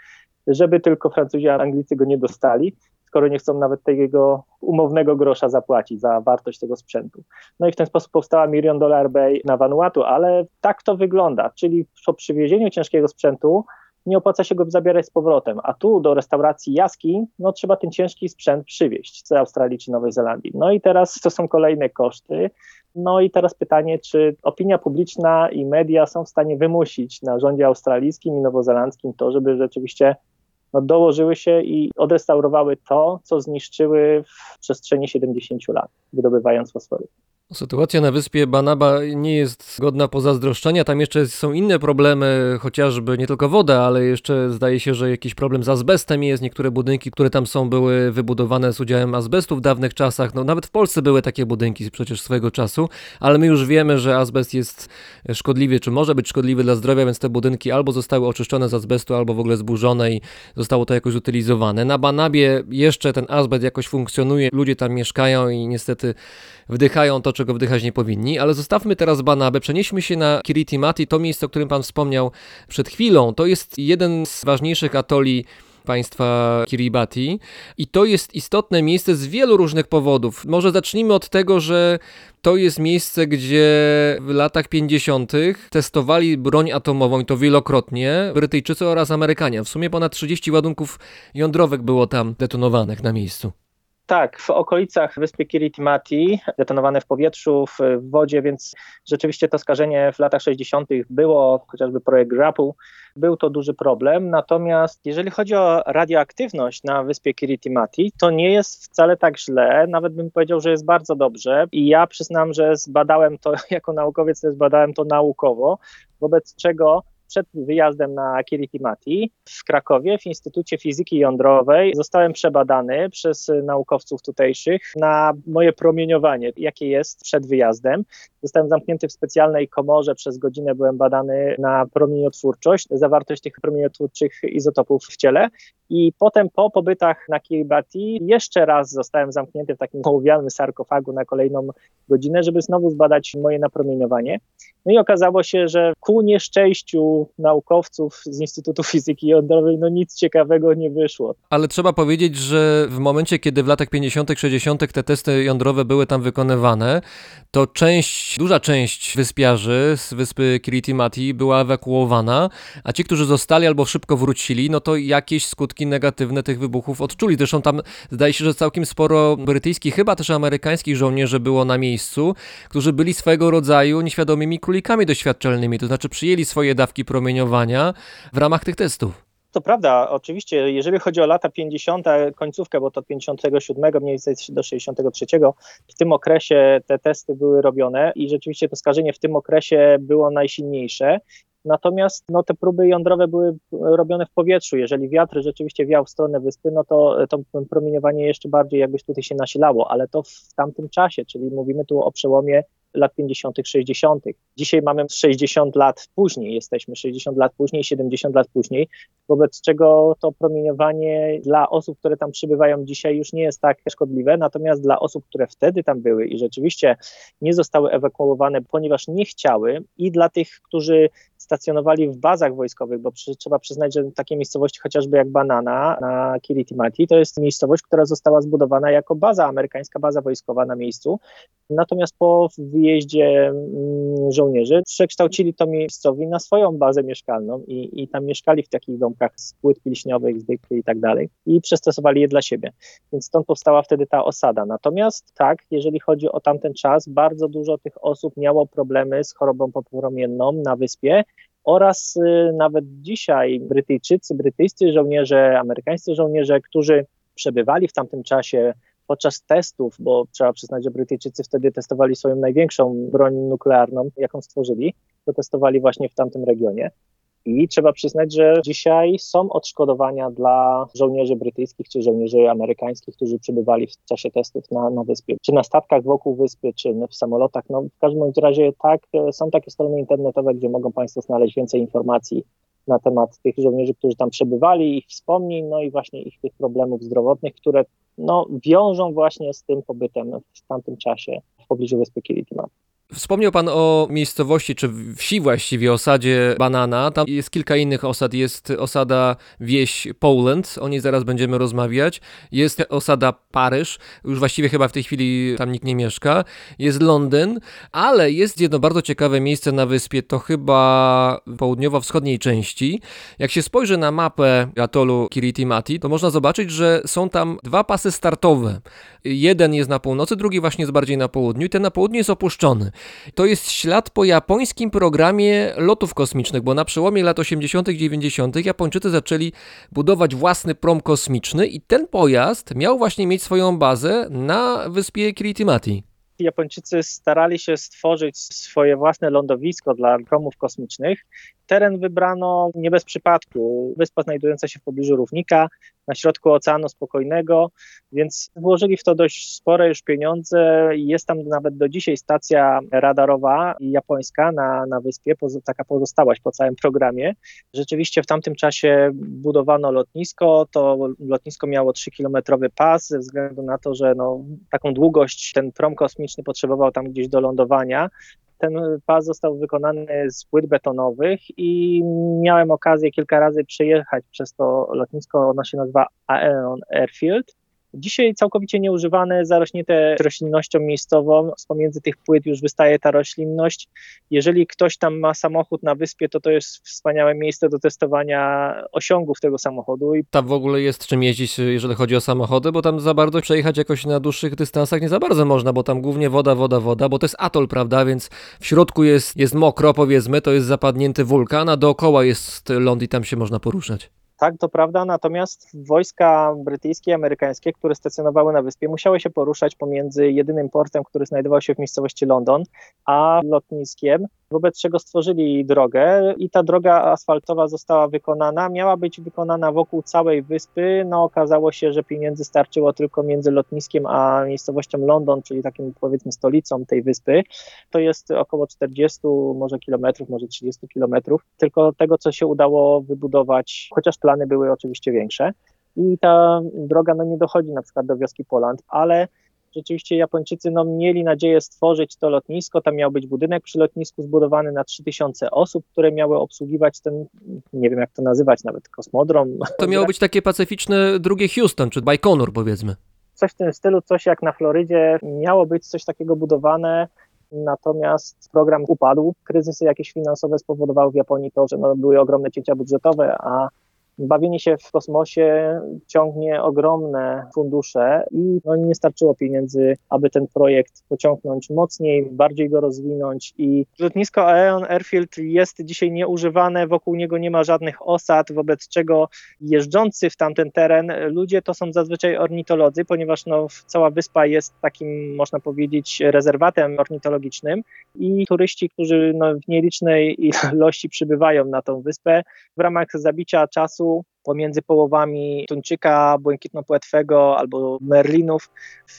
żeby tylko Francuzi a Anglicy go nie dostali skoro nie chcą nawet tego umownego grosza zapłacić za wartość tego sprzętu. No i w ten sposób powstała Million Dollar Bay na Vanuatu, ale tak to wygląda, czyli po przywiezieniu ciężkiego sprzętu nie opłaca się go zabierać z powrotem, a tu do restauracji jaskiń, no trzeba ten ciężki sprzęt przywieźć z Australii czy Nowej Zelandii. No i teraz to są kolejne koszty. No i teraz pytanie, czy opinia publiczna i media są w stanie wymusić na rządzie australijskim i nowozelandzkim to, żeby rzeczywiście no, dołożyły się i odrestaurowały to, co zniszczyły w przestrzeni 70 lat, wydobywając fosfory. Sytuacja na wyspie Banaba nie jest godna pozazdroszczenia. Tam jeszcze są inne problemy, chociażby nie tylko woda, ale jeszcze zdaje się, że jakiś problem z azbestem jest. Niektóre budynki, które tam są, były wybudowane z udziałem azbestu w dawnych czasach. No, nawet w Polsce były takie budynki przecież swojego czasu, ale my już wiemy, że azbest jest szkodliwy, czy może być szkodliwy dla zdrowia, więc te budynki albo zostały oczyszczone z azbestu, albo w ogóle zburzone i zostało to jakoś utylizowane. Na Banabie jeszcze ten azbest jakoś funkcjonuje, ludzie tam mieszkają i niestety wdychają to, czego wdychać nie powinni, ale zostawmy teraz Banabę, przenieśmy się na Kiritimati, to miejsce, o którym Pan wspomniał przed chwilą. To jest jeden z ważniejszych atoli państwa Kiribati i to jest istotne miejsce z wielu różnych powodów. Może zacznijmy od tego, że to jest miejsce, gdzie w latach 50. testowali broń atomową i to wielokrotnie Brytyjczycy oraz Amerykanie. W sumie ponad 30 ładunków jądrowych było tam detonowanych na miejscu. Tak, w okolicach wyspy Kiritimati, detonowane w powietrzu, w wodzie, więc rzeczywiście to skażenie w latach 60. było, chociażby projekt GRAPU, był to duży problem. Natomiast jeżeli chodzi o radioaktywność na wyspie Kiritimati, to nie jest wcale tak źle, nawet bym powiedział, że jest bardzo dobrze. I ja przyznam, że zbadałem to jako naukowiec, zbadałem to naukowo, wobec czego przed wyjazdem na Kiritimati w Krakowie w Instytucie Fizyki Jądrowej zostałem przebadany przez naukowców tutejszych na moje promieniowanie, jakie jest przed wyjazdem. Zostałem zamknięty w specjalnej komorze, przez godzinę byłem badany na promieniotwórczość, zawartość tych promieniotwórczych izotopów w ciele i potem po pobytach na Kiribati jeszcze raz zostałem zamknięty w takim ołowianym sarkofagu na kolejną godzinę, żeby znowu zbadać moje napromieniowanie. No i okazało się, że ku nieszczęściu naukowców z Instytutu Fizyki Jądrowej, no nic ciekawego nie wyszło. Ale trzeba powiedzieć, że w momencie, kiedy w latach 50., 60. te testy jądrowe były tam wykonywane, to część, duża część wyspiarzy z wyspy Kiritimati była ewakuowana, a ci, którzy zostali albo szybko wrócili, no to jakieś skutki negatywne tych wybuchów odczuli. Zresztą tam zdaje się, że całkiem sporo brytyjskich, chyba też amerykańskich żołnierzy było na miejscu, którzy byli swego rodzaju nieświadomymi królikami doświadczalnymi, to znaczy przyjęli swoje dawki promieniowania w ramach tych testów. To prawda, oczywiście, jeżeli chodzi o lata 50., końcówkę, bo to od 57 mniej więcej do 63, w tym okresie te testy były robione i rzeczywiście to skażenie w tym okresie było najsilniejsze. Natomiast no, te próby jądrowe były robione w powietrzu. Jeżeli wiatr rzeczywiście wiał w stronę wyspy, no to to promieniowanie jeszcze bardziej jakbyś tutaj się nasilało, ale to w tamtym czasie, czyli mówimy tu o przełomie lat 50., 60. Dzisiaj mamy 60 lat później, jesteśmy 60 lat później, 70 lat później, wobec czego to promieniowanie dla osób, które tam przybywają dzisiaj już nie jest tak szkodliwe, natomiast dla osób, które wtedy tam były i rzeczywiście nie zostały ewakuowane, ponieważ nie chciały i dla tych, którzy stacjonowali w bazach wojskowych, bo przy, trzeba przyznać, że takie miejscowości chociażby jak Banana na Kiritimati, to jest miejscowość, która została zbudowana jako baza, amerykańska baza wojskowa na miejscu. Natomiast po wyjeździe mm, żołnierzy przekształcili to miejscowi na swoją bazę mieszkalną i, i tam mieszkali w takich domkach z płyt pilśniowych, z dyky i tak dalej i przystosowali je dla siebie. Więc stąd powstała wtedy ta osada. Natomiast tak, jeżeli chodzi o tamten czas, bardzo dużo tych osób miało problemy z chorobą popromienną na wyspie oraz y, nawet dzisiaj Brytyjczycy, brytyjscy żołnierze, amerykańscy żołnierze, którzy przebywali w tamtym czasie podczas testów, bo trzeba przyznać, że Brytyjczycy wtedy testowali swoją największą broń nuklearną, jaką stworzyli, to testowali właśnie w tamtym regionie. I trzeba przyznać, że dzisiaj są odszkodowania dla żołnierzy brytyjskich czy żołnierzy amerykańskich, którzy przebywali w czasie testów na, na wyspie. Czy na statkach wokół wyspy, czy w samolotach. No, w każdym razie tak, e, są takie strony internetowe, gdzie mogą Państwo znaleźć więcej informacji na temat tych żołnierzy, którzy tam przebywali, ich wspomnień, no i właśnie ich tych problemów zdrowotnych, które no, wiążą właśnie z tym pobytem w tamtym czasie w pobliżu wyspy Kiritimati. Wspomniał Pan o miejscowości, czy wsi właściwie, osadzie Banana. Tam jest kilka innych osad. Jest osada wieś Poland, o niej zaraz będziemy rozmawiać. Jest osada Paryż, już właściwie chyba w tej chwili tam nikt nie mieszka. Jest Londyn, ale jest jedno bardzo ciekawe miejsce na wyspie, to chyba południowo-wschodniej części. Jak się spojrzy na mapę atolu Kiritimati, to można zobaczyć, że są tam dwa pasy startowe. Jeden jest na północy, drugi właśnie jest bardziej na południu i ten na południu jest opuszczony. To jest ślad po japońskim programie lotów kosmicznych, bo na przełomie lat 80. i 90. Japończycy zaczęli budować własny prom kosmiczny i ten pojazd miał właśnie mieć swoją bazę na wyspie Kiritimati. Japończycy starali się stworzyć swoje własne lądowisko dla promów kosmicznych. Teren wybrano nie bez przypadku. Wyspa znajdująca się w pobliżu równika, na środku Oceanu Spokojnego, więc włożyli w to dość spore już pieniądze. Jest tam nawet do dzisiaj stacja radarowa japońska na, na wyspie, taka pozostałość po całym programie. Rzeczywiście w tamtym czasie budowano lotnisko. To lotnisko miało 3-kilometrowy pas, ze względu na to, że no, taką długość ten prom kosmiczny potrzebował tam gdzieś do lądowania ten pas został wykonany z płyt betonowych i miałem okazję kilka razy przejechać przez to lotnisko. Ono się nazywa Aeon Airfield. Dzisiaj całkowicie nieużywane, zarośnięte roślinnością miejscową. Z pomiędzy tych płyt już wystaje ta roślinność. Jeżeli ktoś tam ma samochód na wyspie, to to jest wspaniałe miejsce do testowania osiągów tego samochodu. Tam w ogóle jest czym jeździć, jeżeli chodzi o samochody, bo tam za bardzo przejechać jakoś na dłuższych dystansach nie za bardzo można, bo tam głównie woda, woda, woda, bo to jest atol, prawda, więc w środku jest, jest mokro, powiedzmy, to jest zapadnięty wulkan, a dookoła jest ląd i tam się można poruszać. Tak, to prawda, natomiast wojska brytyjskie i amerykańskie, które stacjonowały na wyspie, musiały się poruszać pomiędzy jedynym portem, który znajdował się w miejscowości London, a lotniskiem, wobec czego stworzyli drogę i ta droga asfaltowa została wykonana. Miała być wykonana wokół całej wyspy. No okazało się, że pieniędzy starczyło tylko między lotniskiem a miejscowością London, czyli takim powiedzmy stolicą tej wyspy. To jest około 40 może kilometrów, może 30 kilometrów, tylko tego, co się udało wybudować, chociaż plany były oczywiście większe. I ta droga no, nie dochodzi na przykład do wioski Poland, ale rzeczywiście Japończycy no, mieli nadzieję stworzyć to lotnisko. Tam miał być budynek przy lotnisku zbudowany na 3000 osób, które miały obsługiwać ten, nie wiem jak to nazywać, nawet kosmodrom. To miało być takie pacyficzne drugie Houston, czy Bajkonur powiedzmy. Coś w tym stylu, coś jak na Florydzie. Miało być coś takiego budowane. Natomiast program upadł. Kryzysy jakieś finansowe spowodowały w Japonii to, że no, były ogromne cięcia budżetowe, a bawienie się w kosmosie ciągnie ogromne fundusze i no, nie starczyło pieniędzy, aby ten projekt pociągnąć mocniej, bardziej go rozwinąć i lotnisko Aeon Airfield jest dzisiaj nieużywane, wokół niego nie ma żadnych osad, wobec czego jeżdżący w tamten teren ludzie to są zazwyczaj ornitolodzy, ponieważ no, cała wyspa jest takim, można powiedzieć, rezerwatem ornitologicznym i turyści, którzy no, w nielicznej ilości przybywają na tą wyspę w ramach zabicia czasu pomiędzy połowami tuńczyka błękitno-płetwego albo merlinów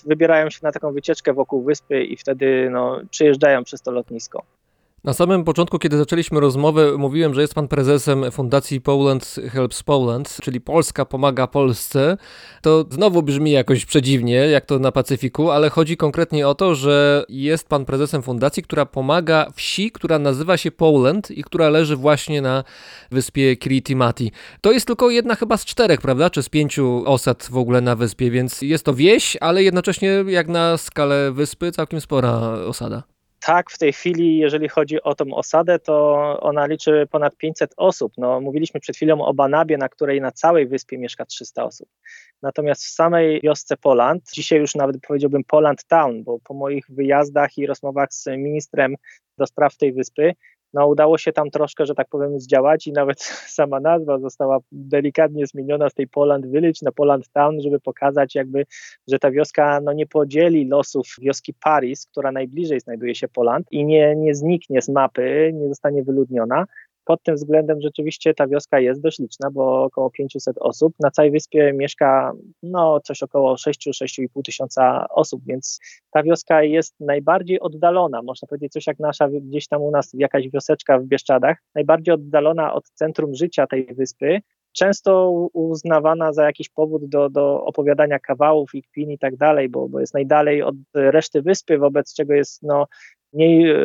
wybierają się na taką wycieczkę wokół wyspy i wtedy no, przyjeżdżają przez to lotnisko. Na samym początku, kiedy zaczęliśmy rozmowę, mówiłem, że jest pan prezesem Fundacji Poland Helps Poland, czyli Polska pomaga Polsce. To znowu brzmi jakoś przedziwnie, jak to na Pacyfiku, ale chodzi konkretnie o to, że jest pan prezesem fundacji, która pomaga wsi, która nazywa się Poland i która leży właśnie na wyspie Kiritimati. To jest tylko jedna chyba z czterech, prawda, czy z pięciu osad w ogóle na wyspie, więc jest to wieś, ale jednocześnie jak na skalę wyspy całkiem spora osada. Tak, w tej chwili, jeżeli chodzi o tą osadę, to ona liczy ponad 500 osób. No, mówiliśmy przed chwilą o Banabie, na której na całej wyspie mieszka 300 osób. Natomiast w samej wiosce Poland, dzisiaj już nawet powiedziałbym Poland Town, bo po moich wyjazdach i rozmowach z ministrem do spraw tej wyspy, no udało się tam troszkę, że tak powiem, zdziałać i nawet sama nazwa została delikatnie zmieniona z tej Poland Village na Poland Town, żeby pokazać jakby, że ta wioska no, nie podzieli losów wioski Paris, która najbliżej znajduje się Poland i nie, nie zniknie z mapy, nie zostanie wyludniona. Pod tym względem rzeczywiście ta wioska jest dość liczna, bo około 500 osób. Na całej wyspie mieszka no, coś około 6-6,5 tysiąca osób, więc ta wioska jest najbardziej oddalona, można powiedzieć coś jak nasza gdzieś tam u nas jakaś wioseczka w Bieszczadach, najbardziej oddalona od centrum życia tej wyspy, często uznawana za jakiś powód do, do opowiadania kawałów i kpin i tak dalej, bo, bo jest najdalej od reszty wyspy, wobec czego jest no, mniej y,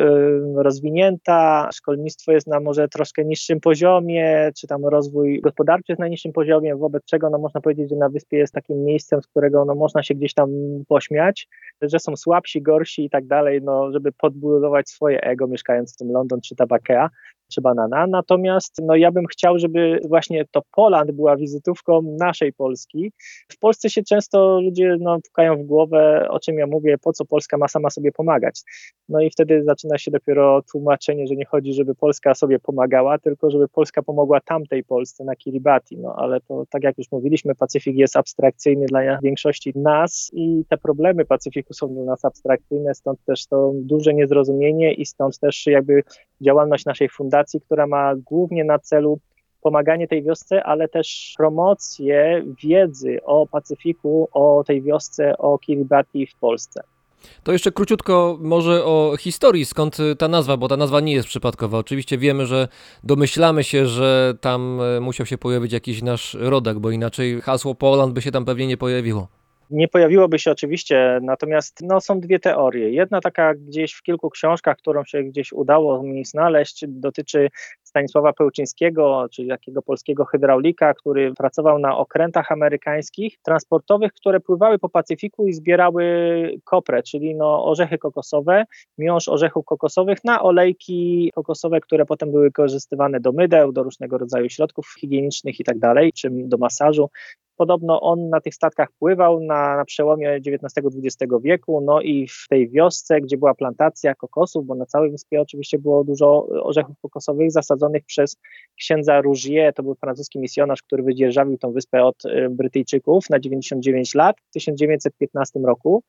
rozwinięta, szkolnictwo jest na może troszkę niższym poziomie, czy tam rozwój gospodarczy jest na niższym poziomie, wobec czego no, można powiedzieć, że na wyspie jest takim miejscem, z którego no, można się gdzieś tam pośmiać, że są słabsi, gorsi i tak dalej, no, żeby podbudować swoje ego, mieszkając w tym London czy Tabakea czy Banana. Natomiast no, ja bym chciał, żeby właśnie to Poland była wizytówką naszej Polski. W Polsce się często ludzie no, pukają w głowę, o czym ja mówię, po co Polska ma sama sobie pomagać. No i wtedy zaczyna się dopiero tłumaczenie, że nie chodzi, żeby Polska sobie pomagała, tylko żeby Polska pomogła tamtej Polsce na Kiribati. No ale to tak jak już mówiliśmy, Pacyfik jest abstrakcyjny dla większości nas i te problemy Pacyfiku są dla nas abstrakcyjne, stąd też to duże niezrozumienie i stąd też jakby działalność naszej fundacji, która ma głównie na celu pomaganie tej wiosce, ale też promocję wiedzy o Pacyfiku, o tej wiosce, o Kiribati w Polsce. To jeszcze króciutko może o historii, skąd ta nazwa, bo ta nazwa nie jest przypadkowa. Oczywiście wiemy, że domyślamy się, że tam e, musiał się pojawić jakiś nasz rodak, bo inaczej hasło Poland by się tam pewnie nie pojawiło. Nie pojawiłoby się oczywiście, natomiast no, są dwie teorie. Jedna taka gdzieś w kilku książkach, którą się gdzieś udało mi znaleźć, dotyczy Stanisława Pełczyńskiego, czyli takiego polskiego hydraulika, który pracował na okrętach amerykańskich, transportowych, które pływały po Pacyfiku i zbierały koprę, czyli no, orzechy kokosowe, miąższ orzechów kokosowych na olejki kokosowe, które potem były wykorzystywane do mydeł, do różnego rodzaju środków higienicznych i tak dalej, czy do masażu. Podobno on na tych statkach pływał na, na przełomie XIX-XX wieku, no i w tej wiosce, gdzie była plantacja kokosów, bo na całej wyspie oczywiście było dużo orzechów kokosowych zasadzonych przez księdza Rougier, to był francuski misjonarz, który wydzierżawił tą wyspę od y, Brytyjczyków na 99 lat w 1915 roku,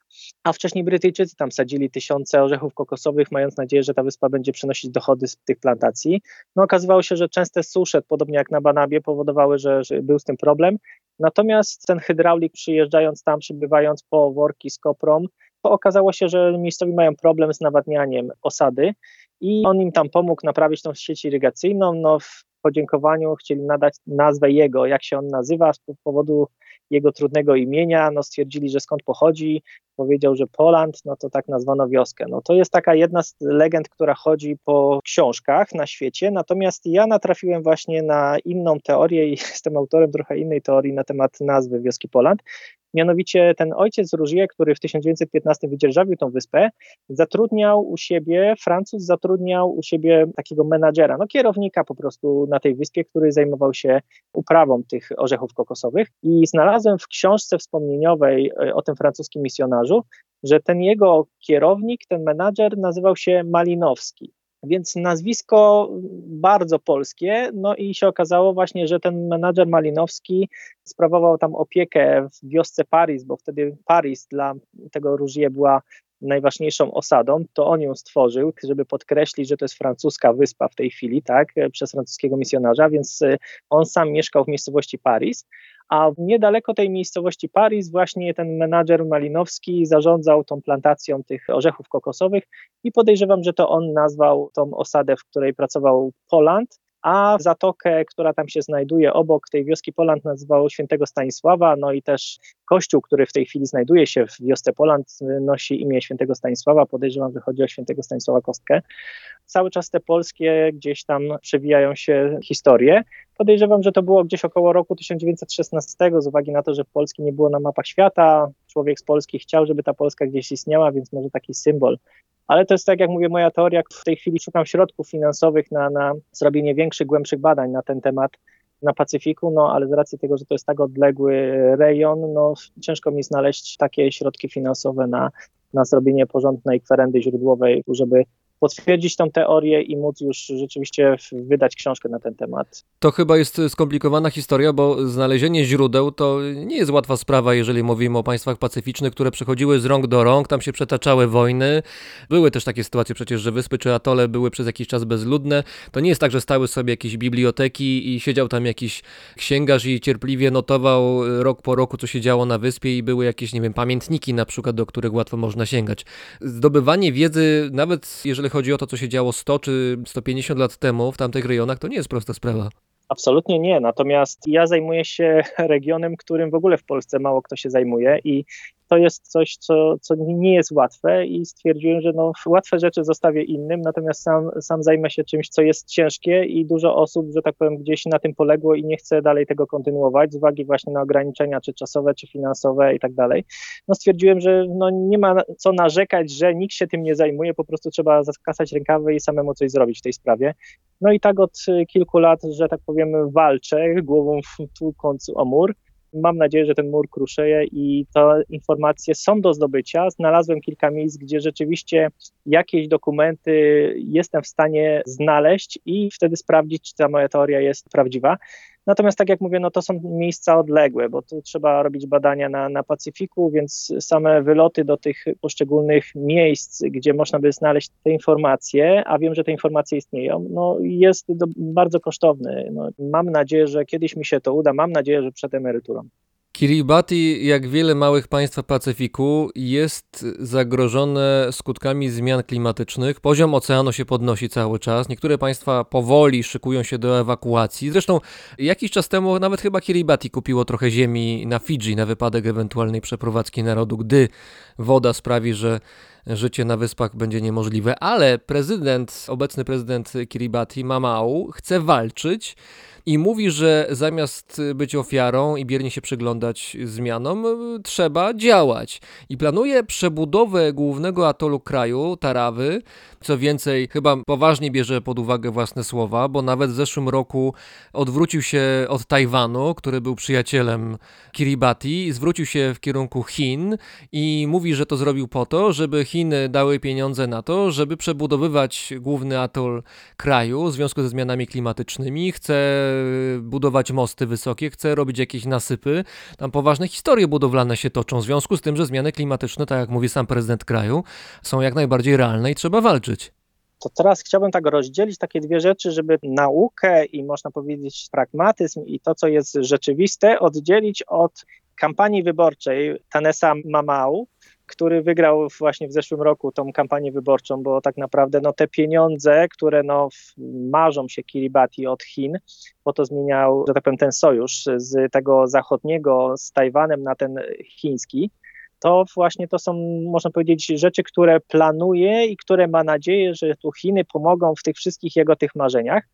a wcześniej Brytyjczycy tam sadzili tysiące orzechów kokosowych, mając nadzieję, że ta wyspa będzie przynosić dochody z tych plantacji. No okazywało się, że częste susze, podobnie jak na Banabie, powodowały, że, że był z tym problem. Natomiast ten hydraulik przyjeżdżając tam, przybywając po worki z koprą, to okazało się, że miejscowi mają problem z nawadnianiem osady i on im tam pomógł naprawić tą sieć irygacyjną. No, w podziękowaniu chcieli nadać nazwę jego, jak się on nazywa, z powodu jego trudnego imienia, no stwierdzili, że skąd pochodzi, powiedział, że Poland, no to tak nazwano wioskę. No to jest taka jedna z legend, która chodzi po książkach na świecie, natomiast ja natrafiłem właśnie na inną teorię i jestem autorem trochę innej teorii na temat nazwy wioski Poland. Mianowicie ten ojciec Rougier, który w 1915 wydzierżawił tą wyspę, zatrudniał u siebie, Francuz zatrudniał u siebie takiego menadżera, no kierownika po prostu na tej wyspie, który zajmował się uprawą tych orzechów kokosowych i znalazłem w książce wspomnieniowej e, o tym francuskim misjonarzu, że ten jego kierownik, ten menadżer nazywał się Malinowski. Więc nazwisko bardzo polskie, no i się okazało właśnie, że ten menadżer Malinowski sprawował tam opiekę w wiosce Paris, bo wtedy Paris dla tego Rougier była najważniejszą osadą, to on ją stworzył, żeby podkreślić, że to jest francuska wyspa w tej chwili, tak, przez francuskiego misjonarza, więc on sam mieszkał w miejscowości Paris, a niedaleko tej miejscowości Paris właśnie ten menadżer Malinowski zarządzał tą plantacją tych orzechów kokosowych i podejrzewam, że to on nazwał tą osadę, w której pracował Poland, a zatokę, która tam się znajduje obok tej wioski Poland nazywał świętego Stanisława, no i też kościół, który w tej chwili znajduje się w wiosce Poland nosi imię świętego Stanisława, podejrzewam, że chodzi o świętego Stanisława Kostkę. Cały czas te polskie gdzieś tam przewijają się historie. Podejrzewam, że to było gdzieś około roku 1916, z uwagi na to, że Polski nie było na mapach świata. Człowiek z Polski chciał, żeby ta Polska gdzieś istniała, więc może taki symbol ale to jest tak, jak mówię, moja teoria. W tej chwili szukam środków finansowych na, na zrobienie większych, głębszych badań na ten temat na Pacyfiku, no ale z racji tego, że to jest tak odległy rejon, no ciężko mi znaleźć takie środki finansowe na, na zrobienie porządnej kwerendy źródłowej, żeby potwierdzić tą teorię i móc już rzeczywiście wydać książkę na ten temat. To chyba jest skomplikowana historia, bo znalezienie źródeł to nie jest łatwa sprawa, jeżeli mówimy o państwach pacyficznych, które przechodziły z rąk do rąk, tam się przetaczały wojny. Były też takie sytuacje przecież, że wyspy czy atole były przez jakiś czas bezludne. To nie jest tak, że stały sobie jakieś biblioteki i siedział tam jakiś księgarz i cierpliwie notował rok po roku, co się działo na wyspie i były jakieś, nie wiem, pamiętniki na przykład, do których łatwo można sięgać. Zdobywanie wiedzy, nawet jeżeli chodzi o to, co się działo 100 czy 150 lat temu w tamtych rejonach, to nie jest prosta sprawa. Absolutnie nie. Natomiast ja zajmuję się regionem, którym w ogóle w Polsce mało kto się zajmuje i to jest coś, co, co nie jest łatwe i stwierdziłem, że no, łatwe rzeczy zostawię innym, natomiast sam, sam zajmę się czymś, co jest ciężkie i dużo osób, że tak powiem, gdzieś na tym poległo i nie chce dalej tego kontynuować z uwagi właśnie na ograniczenia czy czasowe, czy finansowe i tak dalej. No stwierdziłem, że no, nie ma co narzekać, że nikt się tym nie zajmuje, po prostu trzeba zaskasać rękawy i samemu coś zrobić w tej sprawie. No i tak od kilku lat, że tak powiem, walczę głową tłukąc o mur. Mam nadzieję, że ten mur kruszeje i te informacje są do zdobycia. Znalazłem kilka miejsc, gdzie rzeczywiście jakieś dokumenty jestem w stanie znaleźć i wtedy sprawdzić, czy ta moja teoria jest prawdziwa. Natomiast tak jak mówię, no to są miejsca odległe, bo tu trzeba robić badania na, na Pacyfiku, więc same wyloty do tych poszczególnych miejsc, gdzie można by znaleźć te informacje, a wiem, że te informacje istnieją, no jest do, bardzo kosztowny. No, mam nadzieję, że kiedyś mi się to uda, mam nadzieję, że przed emeryturą. Kiribati, jak wiele małych państw Pacyfiku, jest zagrożone skutkami zmian klimatycznych. Poziom oceanu się podnosi cały czas. Niektóre państwa powoli szykują się do ewakuacji. Zresztą jakiś czas temu nawet chyba Kiribati kupiło trochę ziemi na Fidżi na wypadek ewentualnej przeprowadzki narodu, gdy woda sprawi, że życie na wyspach będzie niemożliwe. Ale prezydent, obecny prezydent Kiribati, Mamau, chce walczyć i mówi, że zamiast być ofiarą i biernie się przyglądać zmianom, trzeba działać. I planuje przebudowę głównego atolu kraju, Tarawy. Co więcej, chyba poważnie bierze pod uwagę własne słowa, bo nawet w zeszłym roku odwrócił się od Tajwanu, który był przyjacielem Kiribati, zwrócił się w kierunku Chin i mówi, że to zrobił po to, żeby Chiny dały pieniądze na to, żeby przebudowywać główny atol kraju w związku ze zmianami klimatycznymi. Chce budować mosty wysokie, chce robić jakieś nasypy. Tam poważne historie budowlane się toczą w związku z tym, że zmiany klimatyczne, tak jak mówi sam prezydent kraju, są jak najbardziej realne i trzeba walczyć. To teraz chciałbym tak rozdzielić takie dwie rzeczy, żeby naukę i można powiedzieć pragmatyzm i to, co jest rzeczywiste, oddzielić od kampanii wyborczej Tanesa Mamau, który wygrał właśnie w zeszłym roku tą kampanię wyborczą, bo tak naprawdę no, te pieniądze, które no, marzą się Kiribati od Chin, bo to zmieniał, że tak powiem, ten sojusz z tego zachodniego, z Tajwanem na ten chiński, to właśnie to są, można powiedzieć, rzeczy, które planuje i które ma nadzieję, że tu Chiny pomogą w tych wszystkich jego tych marzeniach.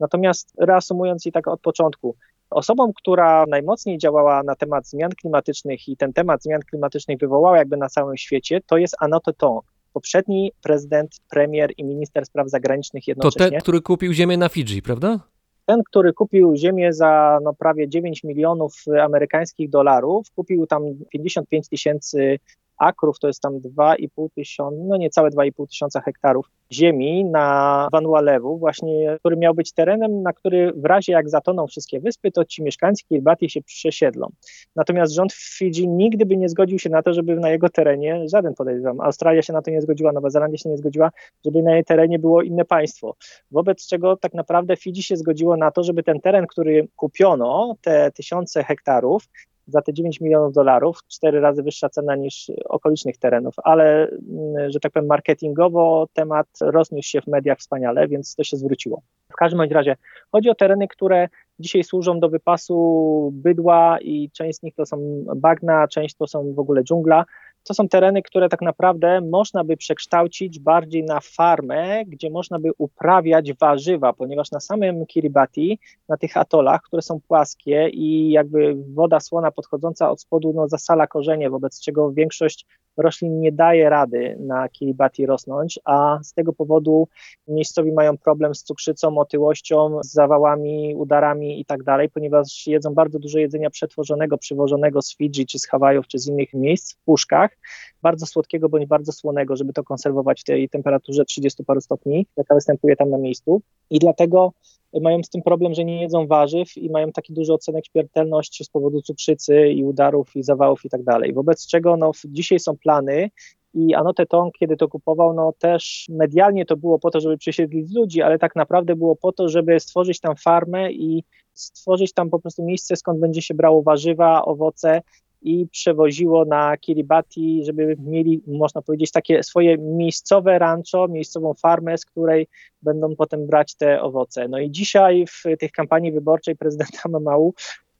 Natomiast reasumując i tak od początku, osobą, która najmocniej działała na temat zmian klimatycznych i ten temat zmian klimatycznych wywołała jakby na całym świecie, to jest Anote Tong, poprzedni prezydent, premier i minister spraw zagranicznych To jednocześnie. ten, który kupił ziemię na Fidżi, prawda? Ten, który kupił ziemię za no, prawie 9 milionów amerykańskich dolarów, kupił tam 55 tysięcy akrów, to jest tam 2,5 tysiąca, no niecałe 2,5 tysiąca hektarów ziemi na Vanualewu, właśnie, który miał być terenem, na który w razie jak zatoną wszystkie wyspy, to ci mieszkańcy Kiribati się przesiedlą. Natomiast rząd w Fidżi nigdy by nie zgodził się na to, żeby na jego terenie, żaden podejrzewam, Australia się na to nie zgodziła, Nowa Zelandia się nie zgodziła, żeby na jej terenie było inne państwo. Wobec czego tak naprawdę Fidżi się zgodziło na to, żeby ten teren, który kupiono, te tysiące hektarów, za te 9 milionów dolarów, cztery razy wyższa cena niż okolicznych terenów, ale, mm, że tak powiem, marketingowo temat rozniósł się w mediach wspaniale, więc to się zwróciło. W każdym bądź razie chodzi o tereny, które dzisiaj służą do wypasu bydła i część z nich to są bagna, część to są w ogóle dżungla. To są tereny, które tak naprawdę można by przekształcić bardziej na farmę, gdzie można by uprawiać warzywa, ponieważ na samym Kiribati, na tych atolach, które są płaskie i jakby woda słona podchodząca od spodu no, zasala korzenie, wobec czego większość roślin nie daje rady na Kiribati rosnąć, a z tego powodu miejscowi mają problem z cukrzycą, otyłością, z zawałami, udarami i tak dalej, ponieważ jedzą bardzo dużo jedzenia przetworzonego, przywożonego z Fidżi, czy z Hawajów, czy z innych miejsc w puszkach, bardzo słodkiego bądź bardzo słonego, żeby to konserwować w tej temperaturze 30 paru stopni, jaka występuje tam na miejscu. I dlatego mają z tym problem, że nie jedzą warzyw i mają taki duży odsetek śmiertelności z powodu cukrzycy i udarów i zawałów i tak dalej. Wobec czego no, dzisiaj są plany i Anote Tong, kiedy to kupował, no też medialnie to było po to, żeby przesiedlić ludzi, ale tak naprawdę było po to, żeby stworzyć tam farmę i stworzyć tam po prostu miejsce, skąd będzie się brało warzywa, owoce i przewoziło na Kiribati, żeby mieli, można powiedzieć, takie swoje miejscowe rancho, miejscową farmę, z której będą potem brać te owoce. No i dzisiaj w tych kampanii wyborczej prezydenta Mamału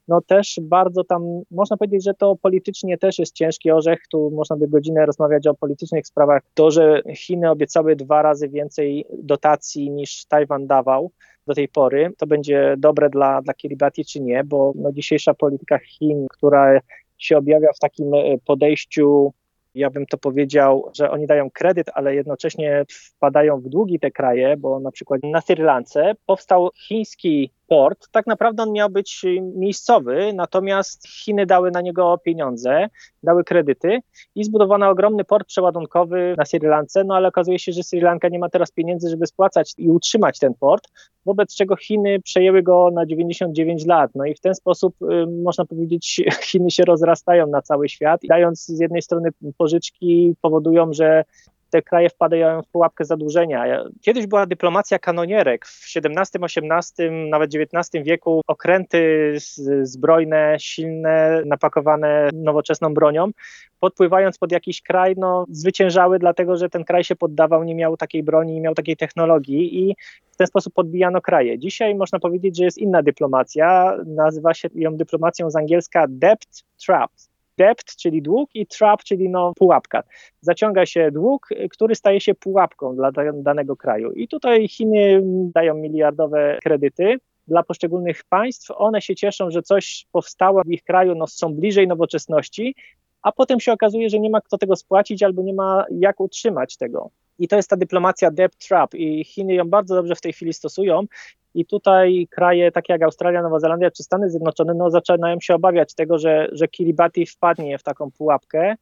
no też bardzo tam, można powiedzieć, że to politycznie też jest ciężki orzech, tu można by godzinę rozmawiać o politycznych sprawach. To, że Chiny obiecały dwa razy więcej dotacji niż Tajwan dawał do tej pory, to będzie dobre dla, dla Kiribati czy nie, bo no, dzisiejsza polityka Chin, która się objawia w takim podejściu, ja bym to powiedział, że oni dają kredyt, ale jednocześnie wpadają w długi te kraje, bo na przykład na Sri Lance powstał chiński port, tak naprawdę on miał być miejscowy, natomiast Chiny dały na niego pieniądze, dały kredyty i zbudowano ogromny port przeładunkowy na Sri Lance, no ale okazuje się, że Sri Lanka nie ma teraz pieniędzy, żeby spłacać i utrzymać ten port, wobec czego Chiny przejęły go na 99 lat, no i w ten sposób y, można powiedzieć Chiny się rozrastają na cały świat, dając z jednej strony pożyczki powodują, że te kraje wpadają w pułapkę zadłużenia. Kiedyś była dyplomacja kanonierek. W XVII, XVIII, nawet XIX wieku okręty zbrojne, silne, napakowane nowoczesną bronią, podpływając pod jakiś kraj, no, zwyciężały, dlatego że ten kraj się poddawał, nie miał takiej broni, nie miał takiej technologii i w ten sposób podbijano kraje. Dzisiaj można powiedzieć, że jest inna dyplomacja. Nazywa się ją dyplomacją z angielska debt trap debt, czyli dług i trap, czyli no pułapka. Zaciąga się dług, który staje się pułapką dla danego kraju. I tutaj Chiny dają miliardowe kredyty dla poszczególnych państw. One się cieszą, że coś powstało w ich kraju, no, są bliżej nowoczesności, a potem się okazuje, że nie ma kto tego spłacić albo nie ma jak utrzymać tego. I to jest ta dyplomacja debt trap i Chiny ją bardzo dobrze w tej chwili stosują i tutaj kraje takie jak Australia, Nowa Zelandia czy Stany Zjednoczone no, zaczynają się obawiać tego, że, że Kiribati wpadnie w taką pułapkę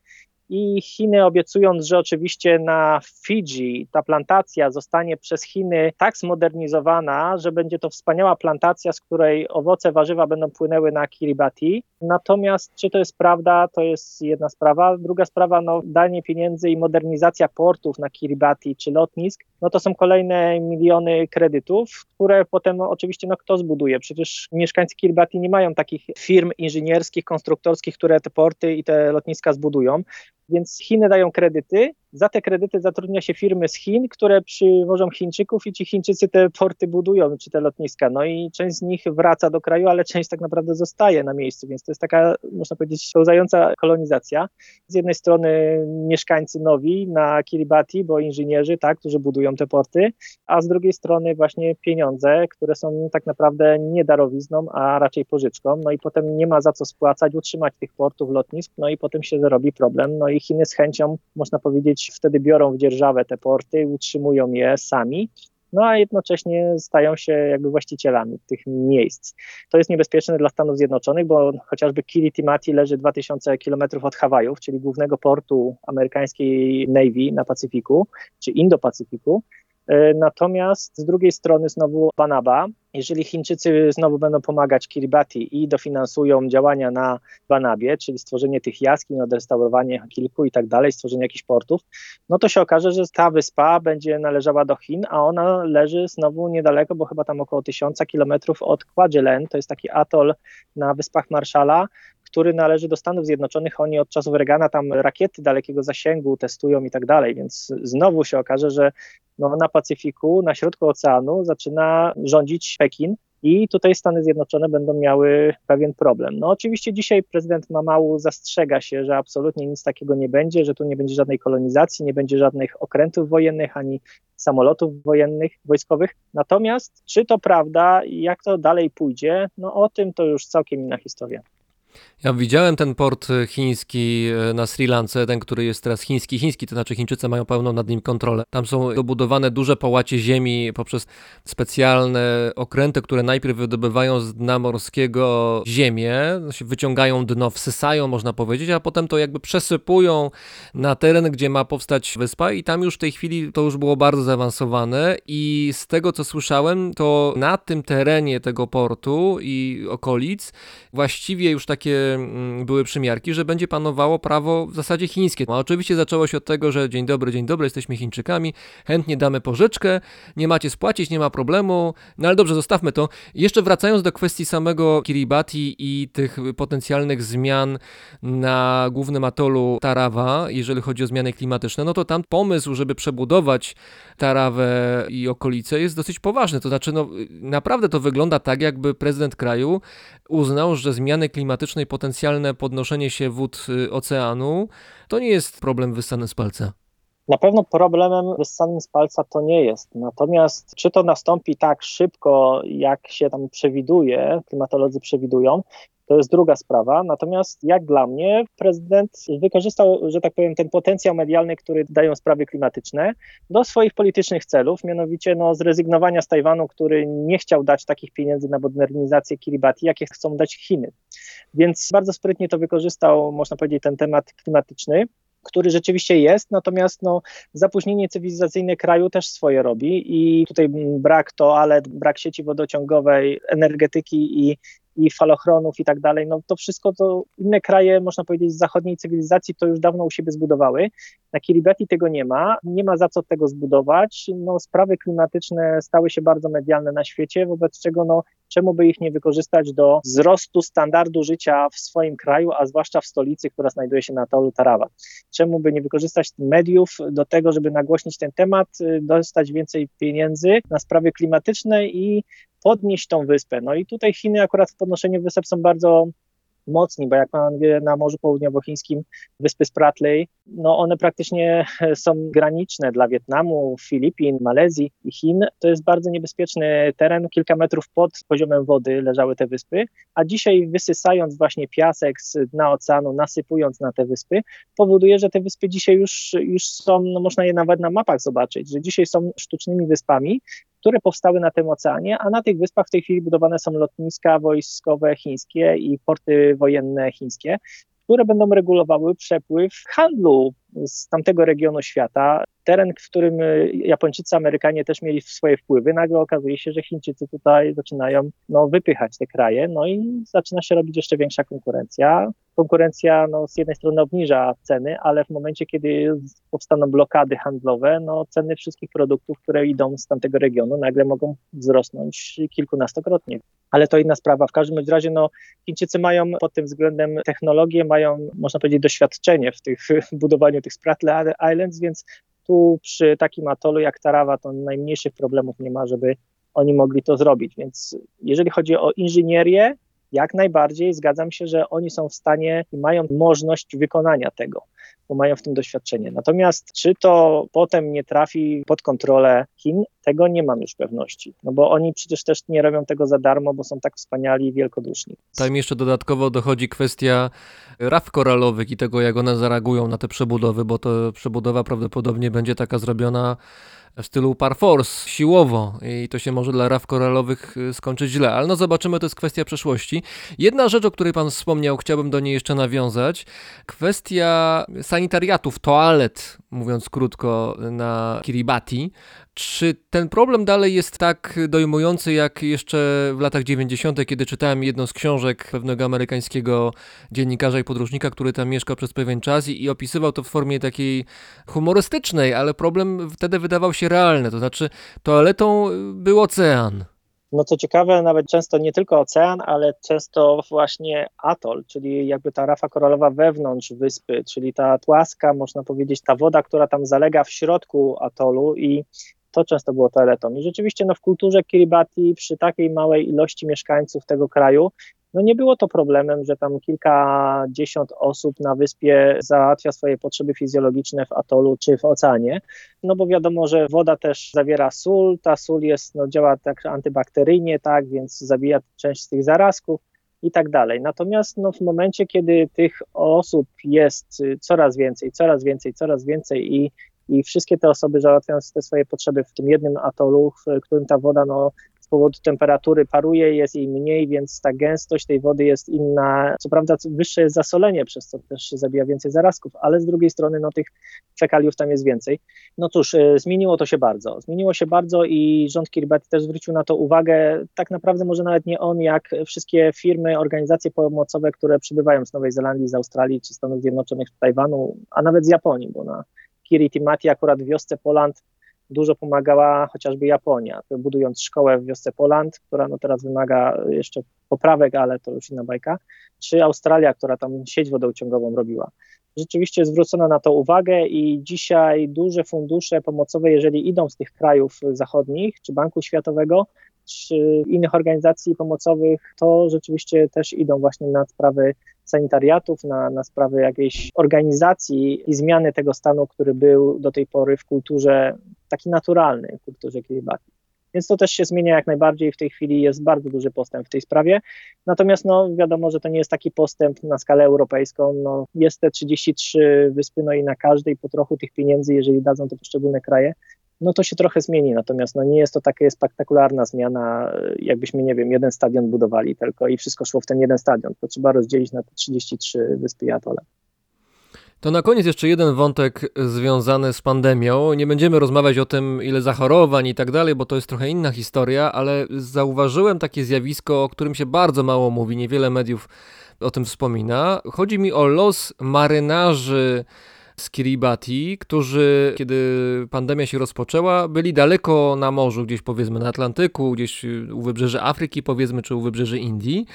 i Chiny obiecując, że oczywiście na Fidżi ta plantacja zostanie przez Chiny tak zmodernizowana, że będzie to wspaniała plantacja, z której owoce, warzywa będą płynęły na Kiribati. Natomiast czy to jest prawda, to jest jedna sprawa. Druga sprawa, no danie pieniędzy i modernizacja portów na Kiribati czy lotnisk, no to są kolejne miliony kredytów, które potem oczywiście no kto zbuduje? Przecież mieszkańcy Kiribati nie mają takich firm inżynierskich, konstruktorskich, które te porty i te lotniska zbudują. Więc Chiny dają kredyty, za te kredyty zatrudnia się firmy z Chin, które przywożą Chińczyków i ci Chińczycy te porty budują, czy te lotniska. No i część z nich wraca do kraju, ale część tak naprawdę zostaje na miejscu, więc to jest taka, można powiedzieć, pełzająca kolonizacja. Z jednej strony mieszkańcy nowi na Kiribati, bo inżynierzy, tak, którzy budują te porty, a z drugiej strony właśnie pieniądze, które są tak naprawdę nie darowizną, a raczej pożyczką. No i potem nie ma za co spłacać, utrzymać tych portów, lotnisk, no i potem się zrobi problem. No i Chiny z chęcią, można powiedzieć, wtedy biorą w dzierżawę te porty, utrzymują je sami, no a jednocześnie stają się jakby właścicielami tych miejsc. To jest niebezpieczne dla Stanów Zjednoczonych, bo chociażby Kiritimati leży 2000 kilometrów od Hawajów, czyli głównego portu amerykańskiej Navy na Pacyfiku, czy Indo-Pacyfiku. Natomiast z drugiej strony znowu Banaba, jeżeli Chińczycy znowu będą pomagać Kiribati i dofinansują działania na Banabie, czyli stworzenie tych jaskiń, odrestaurowanie kilku i tak dalej, stworzenie jakichś portów, no to się okaże, że ta wyspa będzie należała do Chin, a ona leży znowu niedaleko, bo chyba tam około tysiąca kilometrów od Kwajalein, to jest taki atol na Wyspach Marszala, który należy do Stanów Zjednoczonych. Oni od czasów Reagana tam rakiety dalekiego zasięgu testują i tak dalej, więc znowu się okaże, że no, na Pacyfiku, na środku oceanu zaczyna rządzić Pekin i tutaj Stany Zjednoczone będą miały pewien problem. No oczywiście dzisiaj prezydent Mamału zastrzega się, że absolutnie nic takiego nie będzie, że tu nie będzie żadnej kolonizacji, nie będzie żadnych okrętów wojennych ani samolotów wojennych, wojskowych. Natomiast czy to prawda i jak to dalej pójdzie, no o tym to już całkiem inna historia. Ja widziałem ten port chiński e, na Sri Lance, ten, który jest teraz chiński. Chiński, to znaczy Chińczycy mają pełną nad nim kontrolę. Tam są dobudowane duże połacie ziemi poprzez specjalne okręty, które najpierw wydobywają z dna morskiego ziemię, wyciągają dno, wsysają, można powiedzieć, a potem to jakby przesypują na teren, gdzie ma powstać wyspa i tam już w tej chwili to już było bardzo zaawansowane i z tego, co słyszałem, to na tym terenie tego portu i okolic właściwie już takie mm, były przymiarki, że będzie panowało prawo w zasadzie chińskie. A oczywiście zaczęło się od tego, że dzień dobry, dzień dobry, jesteśmy Chińczykami, chętnie damy pożyczkę, nie macie spłacić, nie ma problemu, no ale dobrze, zostawmy to. Jeszcze wracając do kwestii samego Kiribati i tych potencjalnych zmian na głównym atolu Tarawa, jeżeli chodzi o zmiany klimatyczne, no to tam pomysł, żeby przebudować Tarawę i okolice jest dosyć poważny. To znaczy, no naprawdę to wygląda tak, jakby prezydent kraju uznał, że zmiany klimatyczne i potencjalne podnoszenie się wód y, oceanu to nie jest problem wyssany z palca. Na pewno problemem wyssanym z palca to nie jest. Natomiast czy to nastąpi tak szybko, jak się tam przewiduje, klimatolodzy przewidują, to jest druga sprawa. Natomiast jak dla mnie prezydent wykorzystał, że tak powiem, ten potencjał medialny, który dają sprawy klimatyczne do swoich politycznych celów, mianowicie no, zrezygnowania z Tajwanu, który nie chciał dać takich pieniędzy na modernizację Kiribati, jakie chcą dać Chiny. Więc bardzo sprytnie to wykorzystał, można powiedzieć, ten temat klimatyczny który rzeczywiście jest, natomiast no, zapóźnienie cywilizacyjne kraju też swoje robi i tutaj brak toalet, brak sieci wodociągowej, energetyki i, i falochronów i tak dalej, no to wszystko to inne kraje, można powiedzieć, z zachodniej cywilizacji to już dawno u siebie zbudowały. Na Kiribati tego nie ma, nie ma za co tego zbudować. No, sprawy klimatyczne stały się bardzo medialne na świecie, wobec czego no, czemu by ich nie wykorzystać do wzrostu standardu życia w swoim kraju, a zwłaszcza w stolicy, która znajduje się na atolu Tarawa. Czemu by nie wykorzystać mediów do tego, żeby nagłośnić ten temat, dostać więcej pieniędzy na sprawy klimatyczne i podnieść tą wyspę. No i tutaj Chiny akurat w podnoszeniu wysep są bardzo mocni, bo jak wie, na Morzu Południowochińskim wyspy Spratly, no one praktycznie są graniczne dla Wietnamu, Filipin, Malezji i Chin. To jest bardzo niebezpieczny teren, kilka metrów pod poziomem wody leżały te wyspy, a dzisiaj wysysając właśnie piasek z dna oceanu, nasypując na te wyspy, powoduje, że te wyspy dzisiaj już, już są, no można je nawet na mapach zobaczyć, że dzisiaj są sztucznymi wyspami, które powstały na tym oceanie, a na tych wyspach w tej chwili budowane są lotniska wojskowe chińskie i porty wojenne chińskie, które będą regulowały przepływ handlu z tamtego regionu świata. Teren, w którym Japończycy, Amerykanie też mieli swoje wpływy, nagle okazuje się, że Chińczycy tutaj zaczynają no, wypychać te kraje, no i zaczyna się robić jeszcze większa konkurencja. Konkurencja no, z jednej strony obniża ceny, ale w momencie, kiedy powstaną blokady handlowe, no, ceny wszystkich produktów, które idą z tamtego regionu, nagle mogą wzrosnąć kilkunastokrotnie. Ale to inna sprawa. W każdym razie no, Chińczycy mają pod tym względem technologię, mają, można powiedzieć, doświadczenie w tych budowaniu tych Spratly Islands, więc tu przy takim atolu jak Tarawa to najmniejszych problemów nie ma, żeby oni mogli to zrobić. Więc jeżeli chodzi o inżynierię, jak najbardziej zgadzam się, że oni są w stanie i mają możliwość wykonania tego, bo mają w tym doświadczenie. Natomiast czy to potem nie trafi pod kontrolę Chin, tego nie mam już pewności. No bo oni przecież też nie robią tego za darmo, bo są tak wspaniali i wielkoduszni. Tam jeszcze dodatkowo dochodzi kwestia raf koralowych i tego, jak one zareagują na te przebudowy, bo to przebudowa prawdopodobnie będzie taka zrobiona w stylu par force, siłowo i to się może dla raf koralowych skończyć źle, ale no zobaczymy, to jest kwestia przeszłości. Jedna rzecz, o której pan wspomniał, chciałbym do niej jeszcze nawiązać, kwestia sanitariatów, toalet, mówiąc krótko, na Kiribati. Czy ten problem dalej jest tak dojmujący jak jeszcze w latach 90., kiedy czytałem jedną z książek pewnego amerykańskiego dziennikarza i podróżnika, który tam mieszkał przez pewien czas i, i opisywał to w formie takiej humorystycznej, ale problem wtedy wydawał się realny, to znaczy toaletą był ocean. No co ciekawe, nawet często nie tylko ocean, ale często właśnie atol, czyli jakby ta rafa koralowa wewnątrz wyspy, czyli ta płaska, można powiedzieć, ta woda, która tam zalega w środku atolu i to często było toaletą. I rzeczywiście no, w kulturze Kiribati przy takiej małej ilości mieszkańców tego kraju no nie było to problemem, że tam kilkadziesiąt osób na wyspie załatwia swoje potrzeby fizjologiczne w atolu czy w oceanie, no bo wiadomo, że woda też zawiera sól, ta sól jest, no, działa tak antybakteryjnie, tak, więc zabija część z tych zarazków, i tak dalej. Natomiast no, w momencie, kiedy tych osób jest coraz więcej, coraz więcej, coraz więcej i, i wszystkie te osoby załatwiają te swoje potrzeby w tym jednym atolu, w którym ta woda no, powodu temperatury paruje, jest jej mniej, więc ta gęstość tej wody jest inna. Co prawda wyższe jest zasolenie, przez co też zabija więcej zarazków, ale z drugiej strony no, tych fekaliów tam jest więcej. No cóż, y, zmieniło to się bardzo. Zmieniło się bardzo i rząd Kiribati też zwrócił na to uwagę. Tak naprawdę może nawet nie on, jak wszystkie firmy, organizacje pomocowe, które przybywają z Nowej Zelandii, z Australii czy Stanów Zjednoczonych, z Tajwanu, a nawet z Japonii, bo na Kiritimati akurat w wiosce Poland dużo pomagała chociażby Japonia, budując szkołę w wiosce Poland, która no teraz wymaga jeszcze poprawek, ale to już inna bajka, czy Australia, która tam sieć wodociągową robiła. Rzeczywiście zwrócono na to uwagę i dzisiaj duże fundusze pomocowe, jeżeli idą z tych krajów zachodnich, czy Banku Światowego, czy innych organizacji pomocowych, to rzeczywiście też idą właśnie na sprawy sanitariatów, na, na sprawy jakiejś organizacji i zmiany tego stanu, który był do tej pory w kulturze taki naturalny, w kulturze Kiribati. Więc to też się zmienia jak najbardziej. W tej chwili jest bardzo duży postęp w tej sprawie. Natomiast no, wiadomo, że to nie jest taki postęp na skalę europejską. No, jest te 33 wyspy, no i na każdej po trochu tych pieniędzy, jeżeli dadzą to poszczególne kraje, no to się trochę zmieni. Natomiast no, nie jest to taka spektakularna zmiana, jakbyśmy, nie wiem, jeden stadion budowali tylko i wszystko szło w ten jeden stadion. To trzeba rozdzielić na te 33 wyspy i atole. To na koniec jeszcze jeden wątek związany z pandemią. Nie będziemy rozmawiać o tym, ile zachorowań i tak dalej, bo to jest trochę inna historia, ale zauważyłem takie zjawisko, o którym się bardzo mało mówi, niewiele mediów o tym wspomina. Chodzi mi o los marynarzy z Kiribati, którzy, kiedy pandemia się rozpoczęła, byli daleko na morzu, gdzieś powiedzmy na Atlantyku, gdzieś u wybrzeży Afryki, powiedzmy, czy u wybrzeży Indii.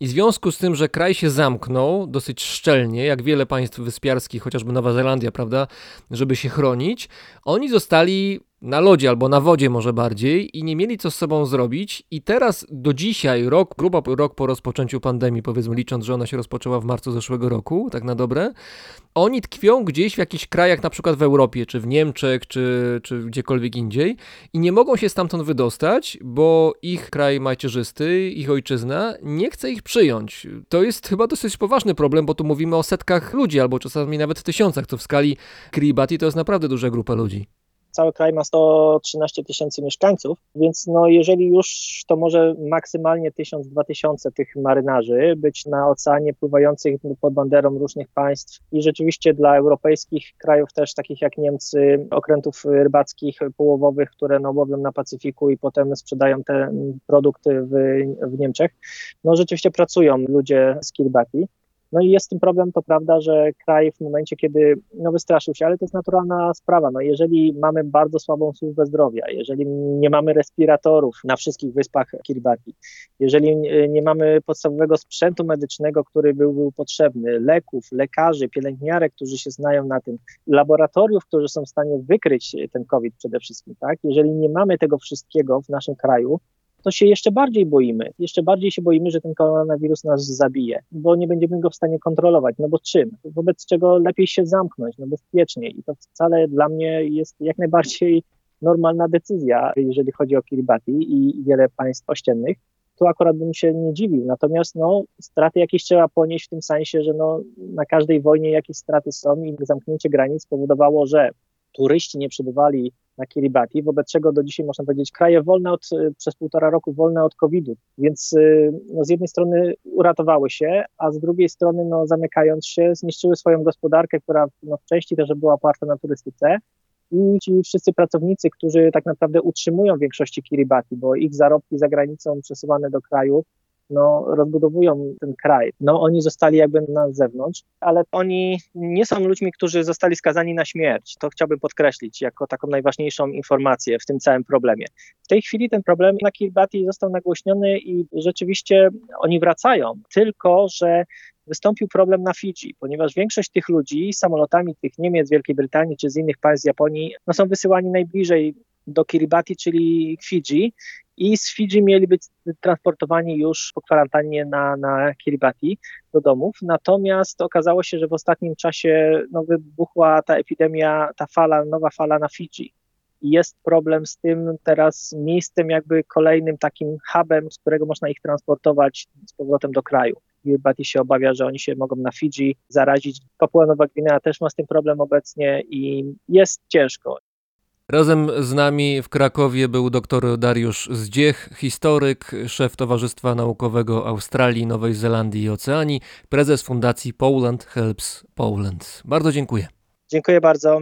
I w związku z tym, że kraj się zamknął dosyć szczelnie, jak wiele państw wyspiarskich, chociażby Nowa Zelandia, prawda, żeby się chronić, oni zostali na lodzie albo na wodzie może bardziej i nie mieli co z sobą zrobić i teraz do dzisiaj, rok, grubo rok po rozpoczęciu pandemii, powiedzmy licząc, że ona się rozpoczęła w marcu zeszłego roku, tak na dobre, oni tkwią gdzieś w jakichś krajach, na przykład w Europie, czy w Niemczech, czy, czy gdziekolwiek indziej i nie mogą się stamtąd wydostać, bo ich kraj macierzysty, ich ojczyzna nie chce ich przyjąć. To jest chyba dosyć poważny problem, bo tu mówimy o setkach ludzi, albo czasami nawet tysiącach, co w skali Kiribati to jest naprawdę duża grupa ludzi cały kraj ma 113 tysięcy mieszkańców, więc no jeżeli już, to może maksymalnie 1000-2000 tych marynarzy być na oceanie pływających pod banderą różnych państw i rzeczywiście dla europejskich krajów też takich jak Niemcy, okrętów rybackich połowowych, które no łowią na Pacyfiku i potem sprzedają te produkty w, w Niemczech, no rzeczywiście pracują ludzie z Kiribati. No i jest tym problem, to prawda, że kraj w momencie, kiedy no wystraszył się, ale to jest naturalna sprawa. No jeżeli mamy bardzo słabą służbę zdrowia, jeżeli nie mamy respiratorów na wszystkich wyspach Kiribati, jeżeli nie mamy podstawowego sprzętu medycznego, który był, był potrzebny, leków, lekarzy, pielęgniarek, którzy się znają na tym, laboratoriów, którzy są w stanie wykryć ten COVID przede wszystkim, tak? Jeżeli nie mamy tego wszystkiego w naszym kraju, to się jeszcze bardziej boimy. Jeszcze bardziej się boimy, że ten koronawirus nas zabije, bo nie będziemy go w stanie kontrolować. No bo czym? Wobec czego lepiej się zamknąć, no bezpiecznie. I to wcale dla mnie jest jak najbardziej normalna decyzja, jeżeli chodzi o Kiribati i wiele państw ościennych. Tu akurat bym się nie dziwił. Natomiast no, straty jakieś trzeba ponieść w tym sensie, że no, na każdej wojnie jakieś straty są i zamknięcie granic spowodowało, że turyści nie przybywali na Kiribati, wobec czego do dzisiaj można powiedzieć kraje wolne od, przez półtora roku wolne od COVID-u, więc no, z jednej strony uratowały się, a z drugiej strony no, zamykając się zniszczyły swoją gospodarkę, która no, w części też była oparta na turystyce. I ci wszyscy pracownicy, którzy tak naprawdę utrzymują w większości Kiribati, bo ich zarobki za granicą przesuwane do kraju no, rozbudowują ten kraj. No, oni zostali jakby na zewnątrz, ale oni nie są ludźmi, którzy zostali skazani na śmierć. To chciałbym podkreślić jako taką najważniejszą informację w tym całym problemie. W tej chwili ten problem na Kiribati został nagłośniony i rzeczywiście oni wracają, tylko że wystąpił problem na Fidżi, ponieważ większość tych ludzi samolotami tych Niemiec, Wielkiej Brytanii czy z innych państw Japonii no, są wysyłani najbliżej do Kiribati, czyli Fidżi i z Fidżi mieli być transportowani już po kwarantannie na, na Kiribati do domów. Natomiast okazało się, że w ostatnim czasie no, wybuchła ta epidemia, ta fala, nowa fala na Fidżi. I jest problem z tym teraz miejscem, jakby kolejnym takim hubem, z którego można ich transportować z powrotem do kraju. Kiribati się obawia, że oni się mogą na Fidżi zarazić. Papua Nowa Gwinea też ma z tym problem obecnie i jest ciężko. Razem z nami w Krakowie był dr Dariusz Zdziech, historyk, szef Towarzystwa Naukowego Australii, Nowej Zelandii i Oceanii, prezes Fundacji Poland Helps Poland. Bardzo dziękuję. Dziękuję bardzo.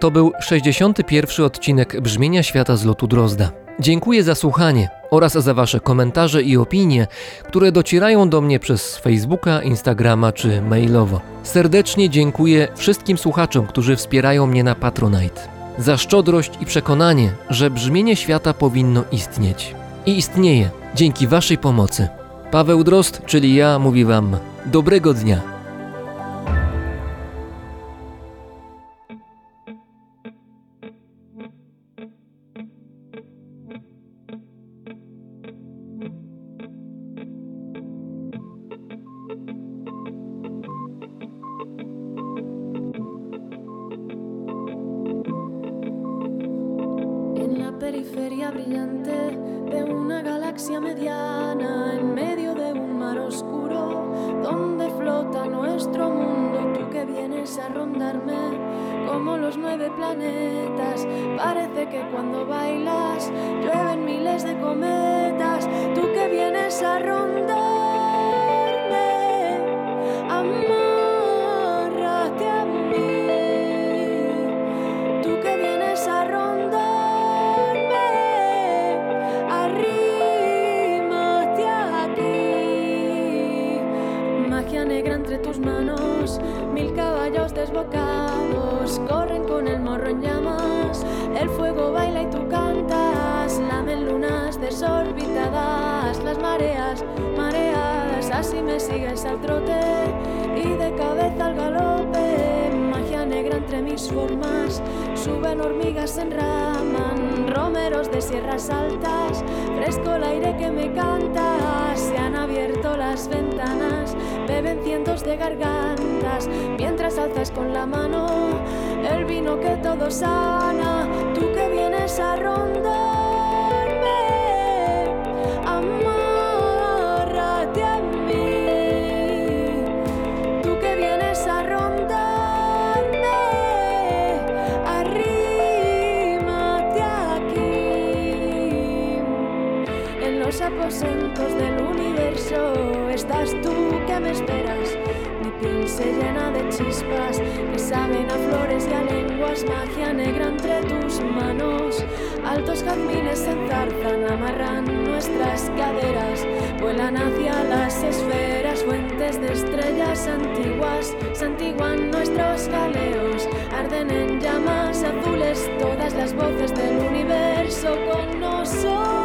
To był 61. odcinek Brzmienia Świata z lotu Drozda. Dziękuję za słuchanie oraz za Wasze komentarze i opinie, które docierają do mnie przez Facebooka, Instagrama czy mailowo. Serdecznie dziękuję wszystkim słuchaczom, którzy wspierają mnie na Patronite. Za szczodrość i przekonanie, że brzmienie świata powinno istnieć. I istnieje dzięki Waszej pomocy. Paweł Drost, czyli ja, mówi Wam dobrego dnia. Mientras alzas con la mano el vino que todo sana. Tú que vienes a rondarme, amárrate a mí. Tú que vienes a rondarme, arrímate aquí. En los aposentos del universo estás tú que me esperas. Se llena de chispas que saben a flores y a lenguas, magia negra entre tus manos. Altos jazmines se enzarzan, amarran nuestras caderas, vuelan hacia las esferas, fuentes de estrellas antiguas, santiguan nuestros galeos, arden en llamas azules todas las voces del universo con nosotros.